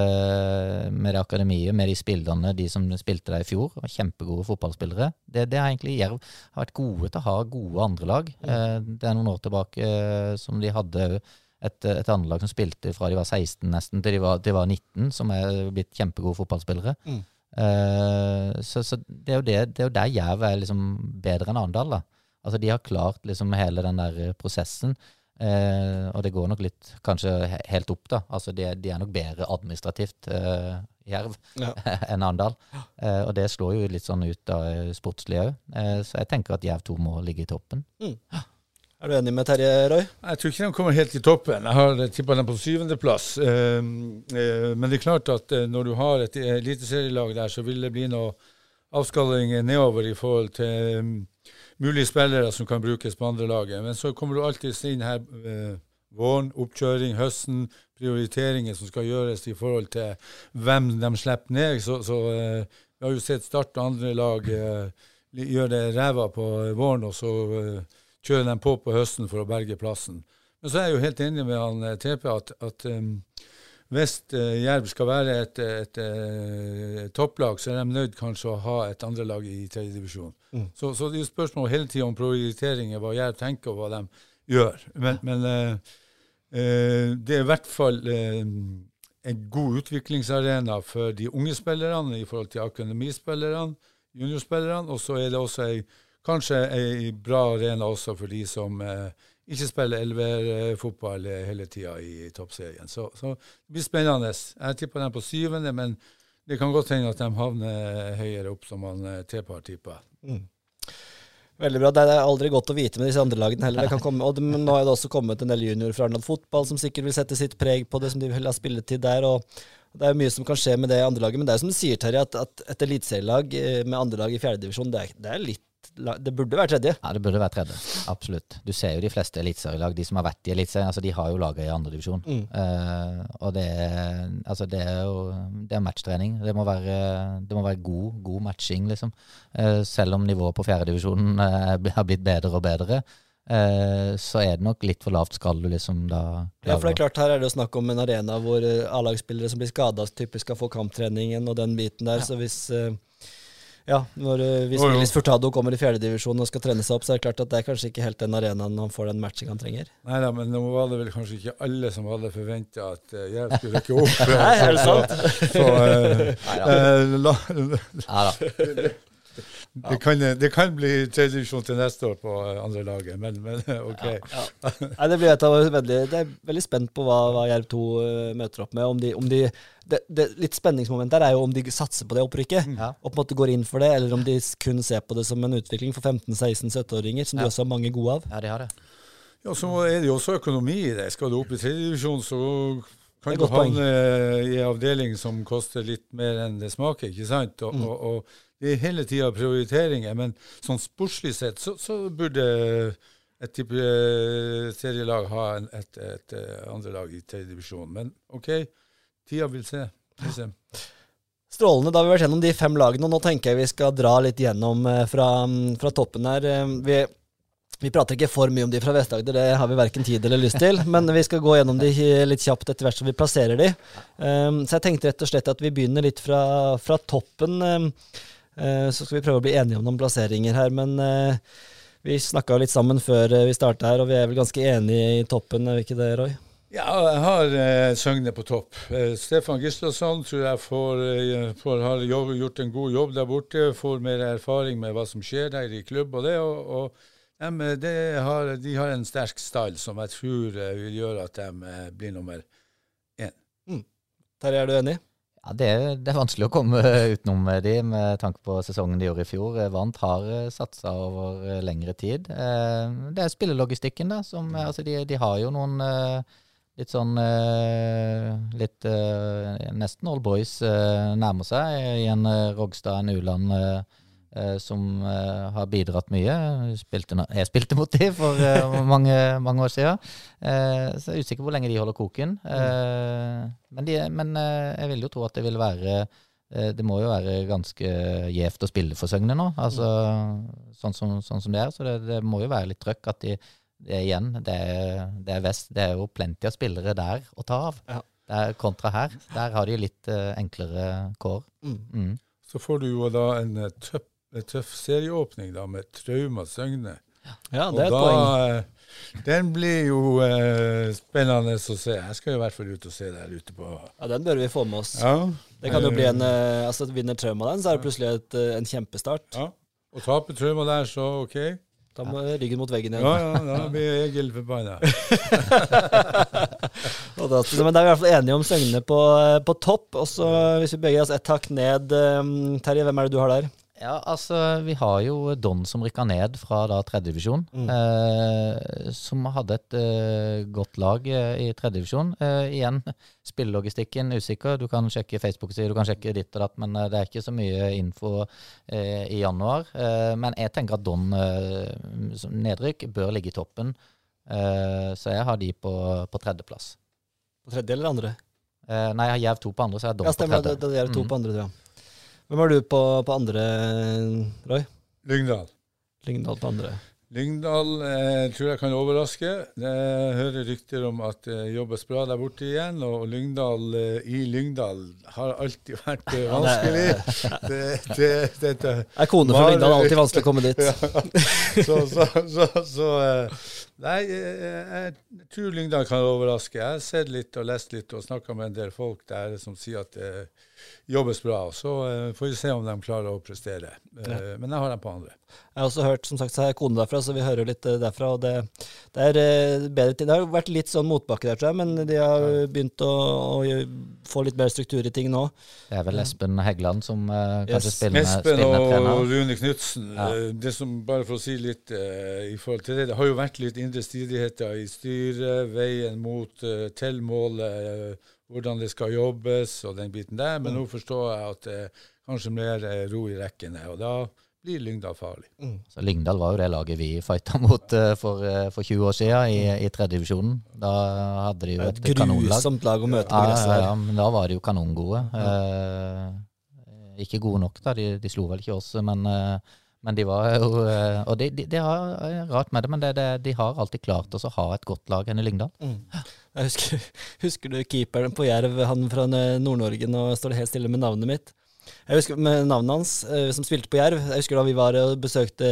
med det akademiet, med de spillerne, de som spilte der i fjor, var kjempegode fotballspillere. Det, det har egentlig Jerv har vært gode til å ha gode andrelag. Mm. det er noen år tilbake eh, som de hadde et, et andrelag som spilte fra de var 16 nesten til de var, de var 19, som er blitt kjempegode fotballspillere. Mm. Eh, så så det, er jo det, det er jo der Jerv er liksom bedre enn Arendal. Altså De har klart liksom hele den der eh, prosessen. Eh, og det går nok litt kanskje helt opp, da. Altså De, de er nok bedre administrativt, eh, Jerv, Ja. enn Arendal. Eh, og det slår jo litt sånn ut av eh, sportslig òg. Eh, så jeg tenker at Jerv 2 må ligge i toppen. Er du enig med Terje, Røy? Jeg tror ikke de kommer helt i toppen. Jeg har tippa dem på syvendeplass. Eh, uh, men det er klart at uh, når du har et eliteserielag der, så vil det bli noe avskalling nedover i forhold til um, mulige spillere som kan brukes på andre laget. Men så kommer du alltid inn her eh, våren, oppkjøring, høsten, prioriteringer som skal gjøres i forhold til hvem de slipper ned. Så, så uh, vi har jo sett Start og andre lag uh, gjøre det ræva på våren, og så uh, kjører de på på høsten for å berge plassen. Men så er jeg jo helt enig med han TP at, at um, hvis Jerv skal være et, et, et, et, topplag, så er de nødt kanskje å ha et andrelag i tredjedivisjon. Mm. Så, så det er jo spørsmål hele tida om prioriteringer, hva Jerv tenker og hva de gjør. Men, men uh, det er i hvert fall en god utviklingsarena for de unge spillerne i forhold til akademispillerne, juniorspillerne. Og så er det også ei, kanskje ei bra arena også for de som eh, ikke spiller elverfotball hele tida i toppserien. Så, så, det blir spennende. Jeg tipper dem på syvende, men det kan godt hende at de havner høyere opp, som han eh, Tepa tipper. Mm. Veldig bra. Det er aldri godt å vite med disse andre lagene heller. Komme, og det, nå har det også kommet en del juniorer fra Arendal fotball som sikkert vil sette sitt preg på det, som de vil ha spilletid der. og Det er mye som kan skje med det andre laget. Men det er som du sier, Terje, at, at et eliteserielag eh, med andre lag i fjerdedivisjon, det, det er litt det burde være tredje. Ja, det burde være tredje. Absolutt. Du ser jo de fleste eliteserielag, de som har vært i eliteserien, altså de har jo laget i andredivisjon. Mm. Uh, og det, altså det, er jo det er matchtrening. Det må være, det må være god, god matching, liksom. Uh, selv om nivået på fjerdedivisjonen uh, har blitt bedre og bedre. Uh, så er det nok litt for lavt skal du liksom da Ja, for det er klart Her er det jo snakk om en arena hvor A-lagsspillere som blir skada, typisk skal få kamptreningen og den biten der. Ja. Så hvis ja, når, eh, hvis oh, Willis Furtado kommer i fjerdedivisjon og skal trene seg opp, så er det klart at det er kanskje ikke helt den arenaen han får den matching han trenger. Nei da, men nå var det vel kanskje ikke alle som hadde forventa at uh, jeg skulle rykke opp. Nei, er det sant? Så, så uh, uh, la, ja, da. Det kan, det kan bli tredjedivisjon til neste år på andre laget, men, men OK. Ja, ja. Nei, det, blir et av veldig, det er veldig spent på hva, hva Jerv 2 møter opp med. Om de, om de det, det, litt spenningsmoment der er jo om de satser på det opprykket, ja. og på en måte går inn for det, eller om de kun ser på det som en utvikling for 15-16-17-åringer, som ja. de også har mange gode av. Ja, de har det. Ja, Så er det jo også økonomi i det. Skal du opp i tredjedivisjon, så kan du havne i en avdeling som koster litt mer enn det smaker, ikke sant? Og, mm. og, og det er hele tida prioriteringer, men sånn sportslig sett så, så burde et type serielag ha en, et, et, et andre lag i tredjedivisjon. Men OK, Tida vil se. se. Strålende. Da har vi vært gjennom de fem lagene, og nå tenker jeg vi skal dra litt gjennom eh, fra, fra toppen her. Eh, vi, vi, prater ikke for mye om de fra Vest-Agder, det har vi verken tid eller lyst til. Men vi skal gå gjennom de litt kjapt etter hvert som vi plasserer de. Så jeg tenkte rett og slett at vi begynner litt fra, fra toppen. Så skal vi prøve å bli enige om noen plasseringer her. Men uh, vi snakka litt sammen før vi starta her, og vi er vel ganske enige i toppen, er vi ikke det, Roy? Ja, jeg har eh, Søgne på topp. Eh, Stefan Gislason tror jeg får, eh, får, har jobb, gjort en god jobb der borte. Får mer erfaring med hva som skjer der i klubb og det. Og, og de, de, har, de, har, en sterk style som jeg tror eh, vil gjøre at de eh, blir nummer én. Mm. Terje, er du enig? Ja, det er, det er, vanskelig å komme utenom med de med tanke på sesongen de gjorde i fjor. Vant har satsa over lengre tid. Det er spillelogistikken, da. Som, altså de, de, har jo noen litt sånn litt Nesten All Boys nærmer seg. I en Rogstad, en Uland som har bidratt mye. Spilte, jeg spilte mot dem for mange, mange, år siden. så jeg er usikker på hvor lenge de holder koken. men, de, men jeg vil jo tro at det vil være det må jo være ganske gjevt å spille for Søgne nå, altså, sånn, som, sånn som det er. Så det, det må jo være litt trøkk at de det er igjen, det er, det er, vest. Det er jo plenty av spillere der å ta av. Ja. er kontra her. Der har de litt uh, enklere kår. Mm. Mm. Så får du jo da en uh, tøff, serieåpning da med Trauma Søgne. Ja, det er et da, poeng. Uh, den blir jo eh, spennende å se. Jeg skal i hvert fall ut og se der ute på Ja, Den bør vi få med oss. Ja. Det kan jo bli en altså Vinner Trauma den, så er det plutselig et, en kjempestart. Ja. Og taper Trauma der, så OK. Da må jeg ryggen mot veggen igjen. Ja, ja, da blir Egil forbanna. men da er vi i hvert fall enige om Søgne på, på topp. Og så hvis vi beveger oss ett hakk ned, Terje, hvem er det du har der? Ja, altså vi har jo Don som rykka ned fra da tredjedivisjon. Mm. Eh, som hadde et eh, godt lag eh, i tredjedivisjon. Eh, igjen, spillelogistikken usikker. Du kan sjekke Facebook-sider, du kan sjekke ditt og datt, men eh, det er ikke så mye info eh, i januar. Eh, men jeg tenker at Don som nedrykk bør ligge i toppen. Eh, så jeg har de på, på tredjeplass. På tredje eller andre? Eh, nei, jeg har Jerv to på andre, så jeg har Don Ja, på stemmer. tredje. Det, det er to Mm. på andre, ja. Hvem er du på, på andre, Roy? Lyngdal. Lyngdal på andre. Lyngdal eh, tror jeg kan overraske. Jeg hører rykter om at det jobbes bra der borte igjen. Og Lyngdal eh, i Lyngdal har alltid vært vanskelig. det, det-. Det, det, Er kone fra Lyngdal alltid vanskelig å komme dit? så, så, så, så eh, Nei, eh, jeg tror Lyngdal kan overraske. Jeg har sett litt og lest litt og snakka med en del folk der som sier at det jobbes bra. Så eh, får vi se om de klarer å prestere. Ja. Men jeg har dem på andre. Jeg har også hørt, som sagt, så er kone derfra, så vi hører litt eh, derfra. og det, det er eh, bedre tid. Det har vært litt sånn motbakke der, tror jeg, men de har begynt å, å få litt mer struktur i ting nå. Det er vel Espen Heggeland som uh, kanskje Yes. spiller med, Espen spiller og trener. Rune Knutsen. Ja. eh, Det som, bare for å si litt uh, i forhold til det, det har jo vært litt indre stridigheter i styret, veien mot uh, til målet, eh, hvordan det skal jobbes og den biten der. Men nå forstår jeg at det er kanskje mer eh, ro i rekkene, og da blir Lyngdal farlig. Så Lyngdal var jo det laget vi fighta mot uh, for, uh, for 20 år siden i, i tredjedivisjonen. Da hadde de jo Et et, kanonlag. grusomt lag å møte på Ja, gresset ja, der. ja, men da var de jo kanongode. Uh, ikke gode nok, da. De, de slo vel ikke oss, men, eh, men de var jo eh, Og de, de, de har eh, rart med det, men det, det, de har alltid klart å ha et godt lag enn i Lyngdal. Mm. Jeg husker, husker du keeperen på Jerv, han fra Nord-Norge, nå står det helt stille med navnet mitt. Jeg husker med navnet hans, eh, som spilte på Jerv. Jeg husker da vi var og besøkte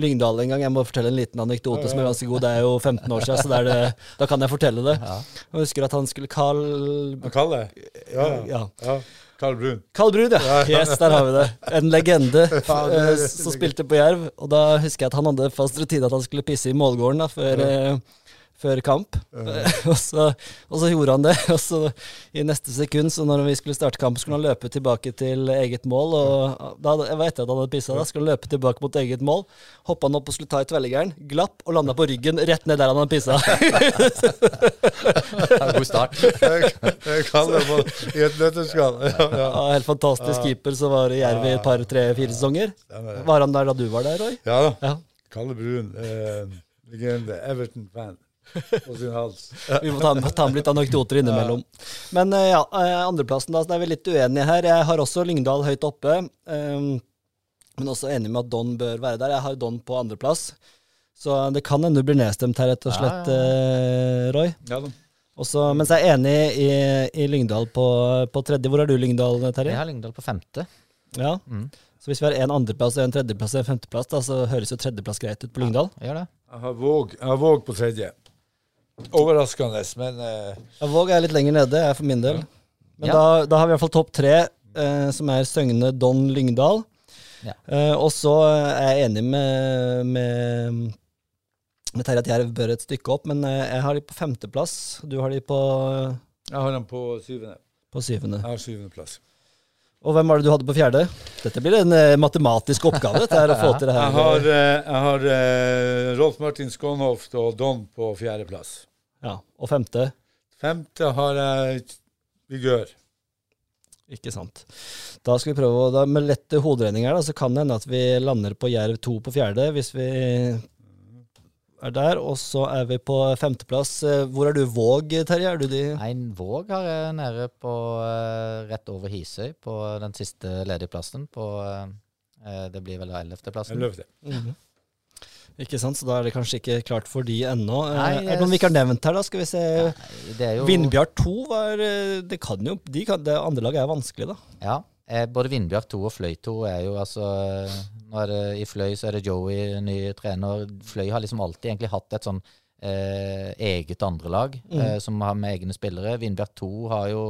Lyngdal en gang. Jeg må fortelle en liten anekdote som er ganske god. Det er jo 15 år siden, så det er det, da kan jeg fortelle det. Ja. Jeg husker at han skulle Carl Carl? Ja, ja. ja. Carl Karl Brun. Carl Brun, ja. Yes, der har vi det. En legende eh, som spilte på Jerv. Og da husker jeg at han hadde fast rutine at han skulle pisse i målgården da, før, eh, før kamp. og, så, og så gjorde han det. Og så i neste sekund, så når vi skulle starte kamp, skulle han løpe tilbake til eget mål. Og da, jeg var etter at han hadde pissa, da skulle han løpe tilbake mot eget mål. Hoppa han opp og skulle ta i tvellegeren, glapp og landa på ryggen rett ned der han hadde pissa. God start. Jeg, jeg kan det på, i et nøtteskall. Ja, ja. Ja, helt fantastisk keeper som var i Jerv i et par, tre, fire sesonger. Var han der da du var der, Roy? Ja da. Ja. Kalle Brun. Eh, legende. Everton-fan. På sin hals. Vi må ta, ta med litt anekdoter innimellom. Men eh, ja, eh, andreplassen, da, så er vi litt uenige her. Jeg har også Lyngdal høyt oppe, Um, men også enig med at Don bør være der. Jeg har Don på andreplass. Så det kan hende du blir nedstemt her, rett og slett, ja, ja. Roy. Ja da. Også, mens jeg er enig i, i Lyngdal på, på tredje. Hvor er du, Lyngdal, Jeg har Lyngdal på femte. Ja. Mm. Så hvis vi har en andreplass, en tredjeplass og en femteplass, da, så høres jo tredjeplass greit ut på Lyngdal. Våg, jeg har Våg på tredje. Overraskende, men uh... Ja, Våg er litt lenger nede, jeg for min del. Men Ja. da, da har vi i hvert fall topp tre, uh, som er Søgne, Don, Lyngdal. Ja. Uh, og så er jeg enig med, med, med Terje at Jerv bør et stykke opp, men eh, jeg har de på femteplass. Du har de på, jeg har dem på syvende. på syvende. Jeg har syvendeplass. Og hvem var det du hadde på fjerde? Dette blir en uh, matematisk oppgave. dette her, å få til det her. Jeg har, eh, jeg har uh, Rolf Martin Skånhoft og Don på fjerdeplass. Ja, og femte. Femte har jeg Vigør. Ikke sant. Da skal vi prøve, da med lette hoderegninger da, så kan det hende at vi lander på Jerv 2 på fjerde, hvis vi er der. Og så er vi på femteplass. Eh, Hvor er du Våg, Terje? Er du de Nei, Våg har jeg nede på eh, rett over Hisøy, på den siste ledige plassen. På, eh, det blir vel ellevteplassen. Ellevte. Mhm. Ikke sant, så da er det kanskje ikke klart for de ennå. Nei, er det noen vi ikke har nevnt her, da? Skal vi se. Nei, Det er jo Vindbjart 2 var Det kan jo de kan, Det andre laget er vanskelig, da. Ja. Eh, både Vindbjart 2 og Fløy 2 er jo altså Nå er det I Fløy så er det Joey, ny trener. Fløy har liksom alltid egentlig hatt et sånn eh, eget andrelag Mm. eh, som har med egne spillere. Vindbjart 2 har jo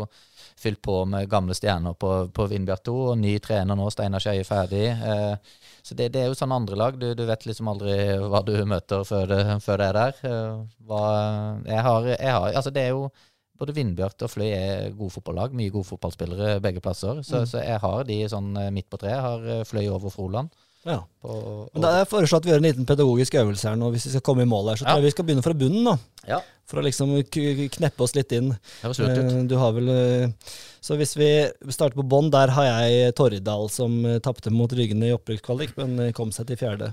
fylt på med gamle stjerner på, på Vindbjart 2, og ny trener nå, Steinar Skeie, ferdig. Eh, så det, det er jo sånn andrelag. Du, du vet liksom aldri hva du møter før det, før det er der. Eh, hva, jeg har, jeg har Altså, det er jo både Vindbjart og Fløy er gode fotballag. Mye gode fotballspillere begge plasser. Så, Mm. så jeg har de sånn eh, midt på treet. Har eh, Fløy over Froland. Ja. På, Men da er jeg foreslått at vi gjør en liten pedagogisk øvelse her nå, hvis vi skal komme i mål her. Så Ja. tror jeg vi skal begynne fra bunnen, da. Ja, For å liksom kneppe oss litt inn. Eh, Du har vel Så hvis vi starter på bånn, der har jeg Torridal som tapte mot Ryggene i opprykkskvalik, men kom seg til fjerde.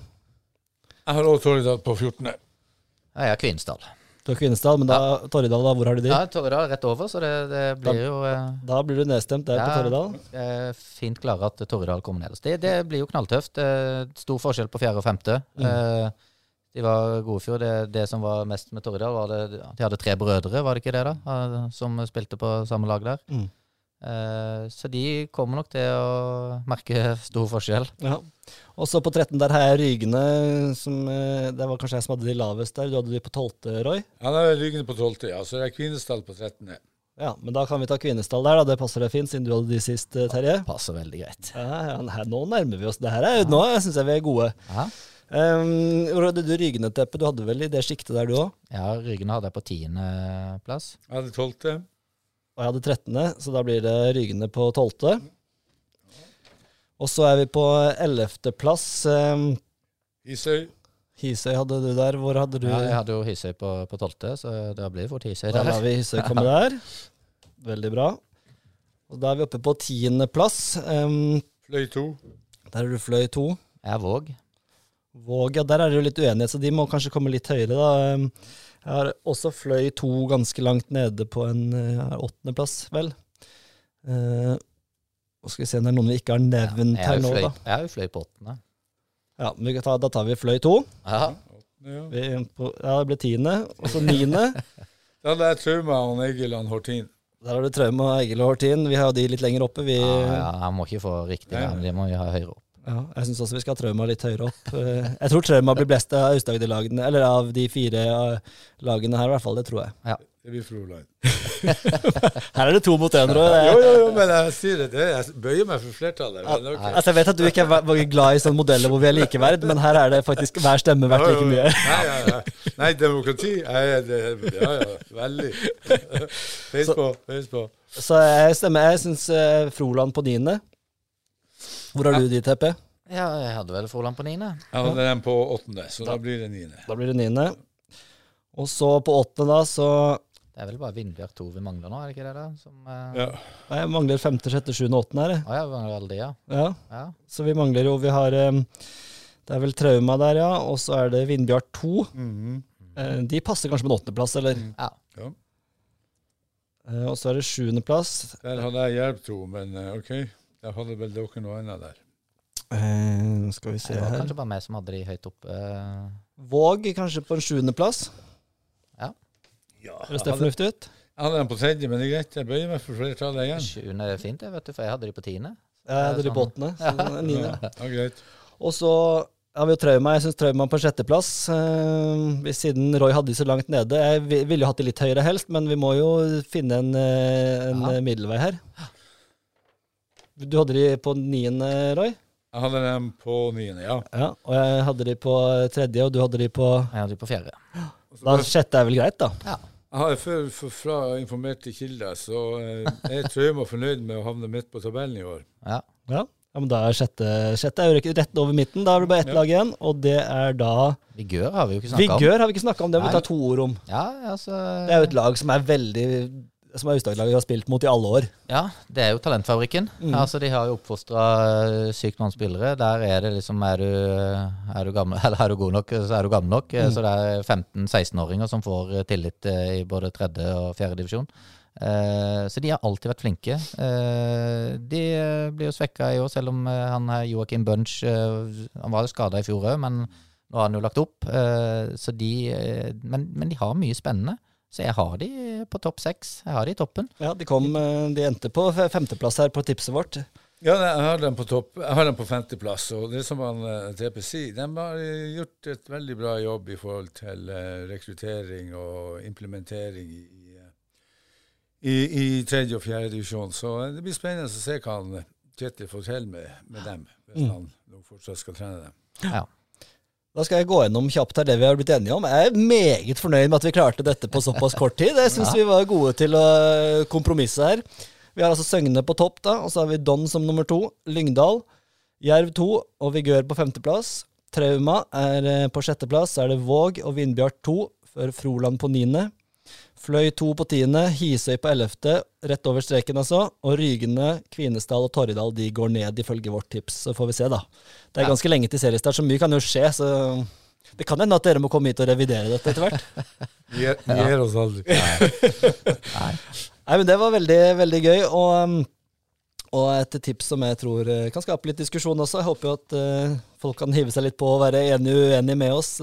Jeg har òg Torridal på 14. Jeg har Kvinesdal. Du har Kvinesdal, men da, Torridal, da, hvor har du de? Ja, Torridal rett over, så det, det blir jo eh, Da blir du nedstemt der på Ja. Torridal. eh, fint klare at Torridal kommer nederst. Det, det blir jo knalltøft. Eh, stor forskjell på fjerde og femte. Mm. Eh, de var gode i fjor. Det, det som var mest med Torridal, var at de hadde tre brødre, var det ikke det, da? eh, Som spilte på samme lag der. Mm. Eh, så de kommer nok til å merke stor forskjell. Ja. Og så på 13 der har jeg Rygene, som eh, Det var kanskje jeg som hadde de lavest der. Du hadde de på 12., Roy? Ja, da er Rygene på 12., ja. Så er det Kvinesdal på 13. Ja, men da kan vi ta Kvinesdal der, da. Det passer deg fint, siden du hadde de sist, Terje. Ja, Passer veldig greit. Ja, ja, nå nærmer vi oss. Det her er, Nå syns jeg vi er gode. Ja, Um, hvor hadde du Rygene-teppet? Du hadde vel i det sjiktet der, du òg? ja Rygene hadde jeg på tiendeplass. Jeg hadde 12. Og jeg hadde 13., så da blir det Rygene på 12. Og så er vi på 11. plass. Hisøy. Hisøy hadde du der. Hvor hadde du Ja, jeg hadde jo Hisøy på, på tolvte, så da blir det fort Hisøy Da der. lar vi Hisøy komme der. Veldig bra. Og da er vi oppe på tiendeplass. Um, Fløy 2. der er du Fløy 2. Jeg er Våg. Våg, ja, der er det jo litt uenighet, så de må kanskje komme litt høyere, da. Jeg har også Fløy 2 ganske langt nede på en uh, åttendeplass, vel. Uh, skal vi se om det er noen vi ikke har nevnt ja, her er nå, fløy, da. jeg har jo fløy på åttende. Ja, men vi kan ta, Da tar vi Fløy 2. Ja. Ja. Vi, er på, ja, det ble tiende. Og så niende. Da hadde jeg Trauma og Egeland Hortin. Der har du Trauma og Egil og Hortin. Vi har jo de litt lenger oppe. Vi, Ja, ja, ja, han må ikke få riktig, Ja. men de må vi ha høyere opp. Jeg syns også vi skal ha Trauma litt høyere opp. Uh, Jeg tror Trauma blir best av Aust-Agder-lagene, eller av de fire uh, lagene her, i hvert fall. Det tror jeg. Det blir Froland. Her er det to mot én, tror jeg. Jo, jo, jo, men jeg sier det. det jeg bøyer meg for flertallet. Men ok. Altså, jeg vet at du ikke er glad i sånne modeller hvor vi er likeverd, men her er det faktisk hver stemme verdt like mye. Nei, ja, ja. Nei demokrati er det, Ja, ja. Veldig. Peis på. Peis på. Så jeg stemmer. Jeg syns uh, Froland på niende. Hvor har du de, TP? Ja, jeg hadde vel Froland på niende. Jeg hadde den på åttende, så da blir det niende. Da blir det niende. Og så på åttende, da, så Det er vel bare Vindbjart 2 vi mangler nå, er det ikke det? da? Som, uh... Ja. Nei, Jeg mangler femte, sjette, sjuende, åttende her. Å ja, vi mangler alle de, ja. Ja. ja. Så vi mangler jo Vi har um, Det er vel Trauma der, ja. Og så er det Vindbjart 2. -hmm. uh, de passer kanskje på en åttendeplass, eller? ja. Eh, og så er det sjuendeplass. Der hadde jeg hjelp, tro, men eh, OK. Der hadde vel dere noe annet der. Eh, skal vi se Det var her. kanskje bare meg som hadde de høyt oppe. eh. Våg kanskje på en sjuendeplass. Ja, Høres jeg det fornuftig ut? jeg hadde den på tredje, men det er greit. Jeg bøyer meg for flertallet igjen. Sjuende er fint, jeg vet du, for jeg hadde de på tiende. Jeg hadde de sånn. på åttende. Så det niende. Ja, ja, greit. Og så har vi jo Trauma. Jeg syns Trauma på sjetteplass. Eh, siden Roy hadde de så langt nede. Jeg ville jo hatt de litt høyere helst, men vi må jo finne en, eh, en Ja. middelvei her. Du hadde de på niende, Roy? Jeg hadde dem på niende, ja. Ja. Og jeg hadde de på tredje, og du hadde de på Jeg hadde de på fjerde. Da sjette er vel greit, da. Ja. Jeg har før fra informerte kilder, så jeg tror jeg var fornøyd med å havne midt på tabellen i år. ja. Ja. ja men da er sjette, sjette er jo rett- rett over midten. Da er det bare ett Ja. lag igjen, og det er da Vigør har vi jo ikke snakka om. Vigør har vi ikke snakka om, det må vi ta to ord om. Ja, altså Det er jo et lag som er veldig Som Aust-Agder-laget har spilt mot i alle år. Ja, det er jo Talentfabrikken. Mm. Altså, De har jo oppfostra sykt mange spillere. Der er det liksom Er du, er du, gammel, eller er du god nok, så er du gammel nok. Mm. Så det er 15-16-åringer som får eh, tillit eh, i både tredje og fjerde divisjon. Eh, så de har alltid vært flinke. Eh, de eh, blir jo svekka i år, selv om eh, han her Joakim Bunch eh, Han var jo skada i fjor òg, men nå har han jo lagt opp. Eh, så de, eh, men, men de har mye spennende. Så jeg har de på topp seks. Jeg har de i toppen. Ja, De kom, eh, de endte på femteplass her på tipset vårt. Ja, jeg har dem på topp. Jeg har dem på femteplass. Og det som han eh, TP sier, de har gjort et veldig bra jobb i forhold til eh, rekruttering og implementering i, i, i, tredje og fjerde divisjon. Så det blir spennende å se hva han Kjetil får til med, med dem, hvis Mm. han fortsatt skal trene dem. Ja. Da skal jeg gå gjennom kjapt her det vi har blitt enige om. Jeg er meget fornøyd med at vi klarte dette på såpass kort tid. Jeg syns Ja. vi var gode til å kompromisse her. Vi har altså Søgne på topp, da, og så har vi Don som nummer to. Lyngdal. Jerv to og Vigør på femteplass. Trauma er eh, på sjetteplass. Så er det Våg og Vindbjart to, før Froland på niende. Fløy to på tiende, Hisøy på ellevte, rett over streken altså. Og Rygene, Kvinesdal og Torridal de går ned ifølge vårt tips. Så får vi se, da. Det er Ja. ganske lenge til seriestart, så mye kan jo skje. Så det kan hende at dere må komme hit og revidere dette etter hvert. Vi gir, oss aldri. Nei. Nei, men det var veldig, veldig gøy. Og, um, og et tips som jeg tror eh, kan skape litt diskusjon også. Jeg håper jo at uh, folk kan hive seg litt på og være enig uenig med oss.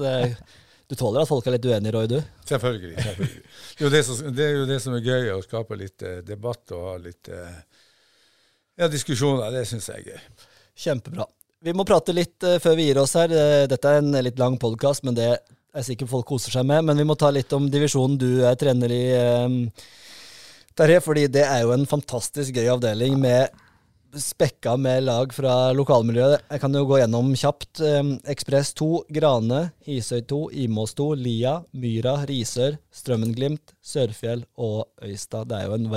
Du tåler at folk er litt uenige, Roy, du? Selvfølgelig. selvfølgelig. Jo det, som, det er jo det som er gøy, å skape litt eh, debatt og ha litt eh, ja, diskusjoner. Det syns jeg er gøy. Kjempebra. Vi må prate litt eh, før vi gir oss her. Eh, Dette er en litt lang podkast, men det er sikkert folk koser seg med. Men vi må ta litt om divisjonen du er trener i, eh, Terje. Fordi det er jo en fantastisk gøy avdeling med spekka med lag fra lokalmiljøet. Jeg kan jo gå gjennom kjapt. Ekspress 2, Grane, Hisøy 2, Imås 2, Lia, Myra, Risør, Strømmenglimt, Sørfjell og Øystad. Det er jo en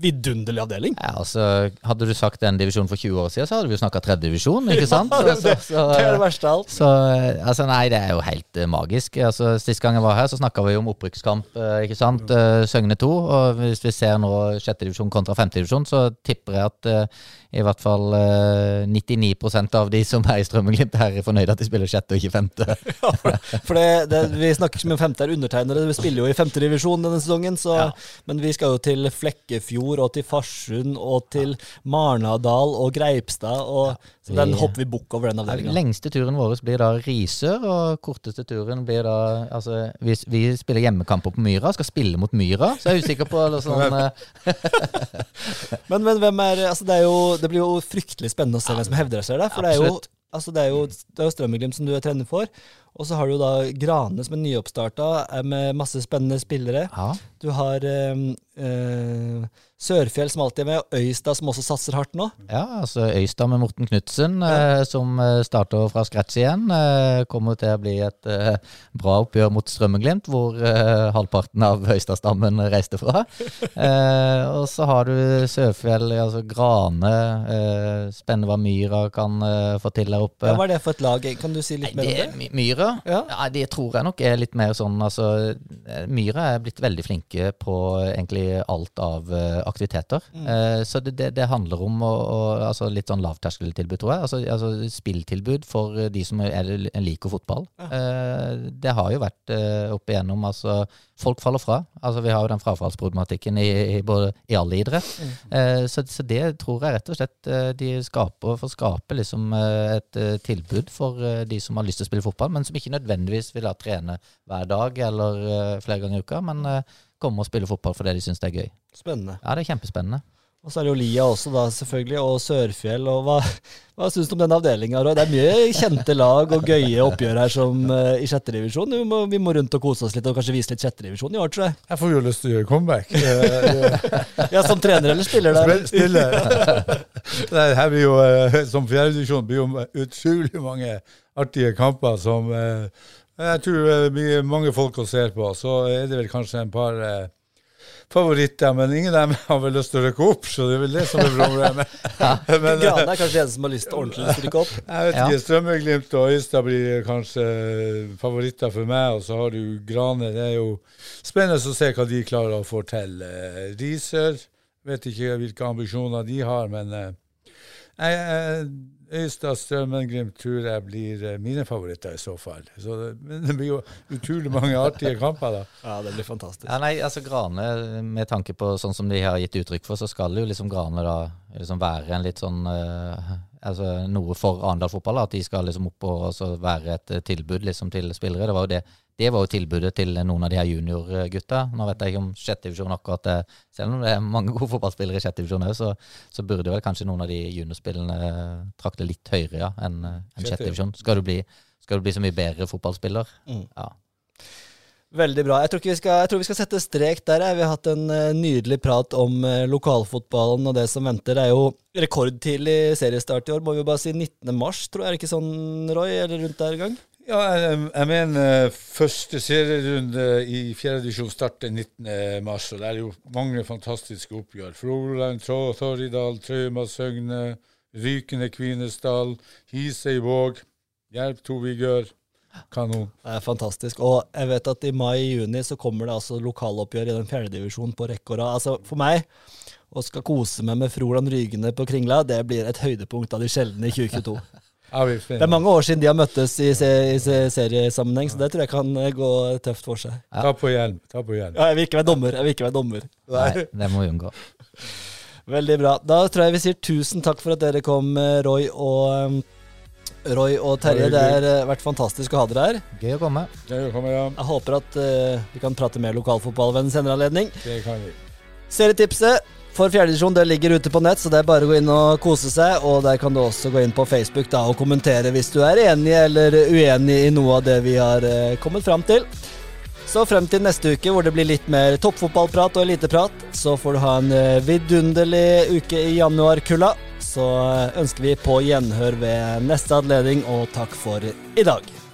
vidunderlig avdeling. Ja, altså, Hadde du sagt den divisjonen for 20 år siden, så hadde vi jo snakka tredjedivisjon, ikke sant? Ja, Så, så, Det er det verste av alt. så altså, nei, det er jo helt uh, magisk. Altså, Sist gang jeg var her, så snakka vi jo om opprykkskamp, uh, ikke sant. Uh, Søgne 2. Og hvis vi ser nå sjettedivisjon kontra femtedivisjon, så tipper jeg at i hvert fall eh, 99% av de som er i Strømmeglimt, her er fornøyd at de spiller sjette og ikke femte. For det, det, Vi snakker ikke om femte er undertegnere, vi spiller jo i femte divisjon denne sesongen. Så, Ja. Men vi skal jo til Flekkefjord og til Farsund og til Marnardal og Greipstad. Og, så den Vi- hopper vi bukk over, den avdelinga. lengste turen vår blir da Risør, og korteste turen blir da Altså, vi, vi spiller hjemmekamper på Myra, skal spille mot Myra, så jeg er usikker på eller sånn, eh, Men, men hvem er altså det, er jo, det blir jo fryktelig spennende å se hvem som hevder seg der. For det er jo, altså det er jo, det er jo Strømmeglimt som du er trener for. Og så har du da Grane som er nyoppstarta, med masse spennende spillere. Ja. Du har eh, eh, Sørfjell som alltid er med, og Øystad som også satser hardt nå. Ja, altså Øystad med Morten Knutsen, eh, som eh, starter fra scratch igjen. Eh, kommer til å bli et eh, bra oppgjør mot Strømmeglimt, hvor eh, halvparten av Øystad-stammen reiste fra. Eh, og så har du Sørfjell, altså Grane. Eh, spennende hva Myra kan få til der oppe. Ja, hva er det for et lag? Kan du si litt Nei, mer det, om det? Myra? Ja. Ja, det tror jeg nok er litt mer sånn altså Myra er blitt veldig flinke på egentlig alt av aktiviteter. Mm. Eh, så det, det, det handler om å, å, altså litt sånn lavterskeltilbud, tror jeg. Altså, altså spilltilbud for de som er, liker fotball. Eh, det har jo vært eh, opp igjennom altså Folk faller fra. Altså Vi har jo den frafallsproblematikken i, i, både, i all idrett. Mm. Eh, så, så det tror jeg rett og slett eh, de skaper for å skape liksom eh, et tilbud for de som har lyst til å spille fotball, men som ikke nødvendigvis vil ha trene hver dag eller flere ganger i uka, men komme og spille fotball fordi de syns det er gøy. Spennende. Ja, det er kjempespennende. Og så er det jo Lia også, da, selvfølgelig, og Sørfjell. og Hva, hva syns du om den avdelinga? Det er mye kjente lag og gøye oppgjør her som uh, i sjette divisjon. Vi må, vi må rundt og kose oss litt og kanskje vise litt sjette divisjon i år, tror jeg. Jeg får jo lyst til å gjøre comeback. Eh, Ja, Som trener eller spiller der? Spiller, spiller. Nei, her blir jo, eh, som fjerdedivisjon blir jo utrolig mange artige kamper som eh, jeg tror det blir mange folk å se på. Så er det vel kanskje en par eh, favoritter, men ingen av dem har vel lyst til å rykke opp, så det er vel det som er problemet. Men, eh, Grane er kanskje den som har lyst til ordentlig å rykke opp. jeg vet ikke, Strømmeglimt og Øystad blir kanskje favoritter for meg, og så har du Grane. Det er jo spennende å se hva de klarer å få til. Eh, Risør, vet ikke hvilke ambisjoner de har, men eh, jeg, eh, Øystad, Strømmenglimt tror jeg blir eh, mine favoritter i så fall. Så det, men det blir jo utrolig mange artige kamper, da. Ja, det blir fantastisk. Ja, nei, altså Grane, med tanke på sånn som de har gitt uttrykk for, så skal jo liksom Grane da liksom være en litt sånn uh, altså Noe for Arendal fotball, at de skal liksom opp og så være et eh, tilbud liksom til spillere. Det var jo det. Det var jo tilbudet til noen av de her juniorgutta. Nå vet jeg ikke om sjettedivisjon akkurat det. Selv om det er mange gode fotballspillere i sjettedivisjon òg, så, så burde vel kanskje noen av de juniorspillene trakte litt høyere ja, enn en Sjette. Skal, skal du bli så mye bedre fotballspiller? Mm. Ja. Veldig bra. Jeg tror, vi skal, jeg tror vi skal sette strek der. Vi har hatt en eh, nydelig prat om eh, lokalfotballen og det som venter. Det er jo rekordtidlig seriestart i år, må vi bare si. 19. mars, tror jeg. Er det ikke sånn, Roy? Eller rundt der i gang? Ja, jeg, jeg mener første serierunde i fjerdedivisjon starter 19.3, og det er jo mange fantastiske oppgjør. Froland, Torridal, Trauma, Søgne, Rykende Kvinesdal, Hisøy-Våg, Hjelp to Vigør. Kanon. Det er fantastisk. Og jeg vet at i mai-juni så kommer det altså lokaloppgjør i den fjerdedivisjonen på rekke og rad. Altså for meg, å skal kose meg med Froland Rygende på Kringla, det blir et høydepunkt av de sjeldne i 2022. Ja, Det er mange år siden de har møttes i, se i se seriesammenheng, så det tror jeg kan eh, gå tøft for seg. Ta på hjelm. Ta på hjelm. Ja, jeg vil ikke være dommer. Jeg vil ikke være dommer. Nei, det må vi unngå. Veldig bra. Da tror jeg vi sier tusen takk for at dere kom, eh, Roy og um, Roy og Terje. Det har vært fantastisk å ha dere her. Gøy å komme. Gøy å komme ja. Jeg håper at uh, vi kan prate mer lokalfotball ved en senere anledning. Det kan vi. Serietipset for fjerdedivisjon ligger ute på nett, så det er bare å gå inn og kose seg. Og der kan du også gå inn på Facebook da og kommentere hvis du er enig eller uenig i noe av det vi har eh, kommet fram til. Så frem til neste uke, hvor det blir litt mer toppfotballprat og eliteprat, så får du ha en uh, vidunderlig uke i januarkulda. Så ønsker vi på gjenhør ved neste anledning, og takk for i dag.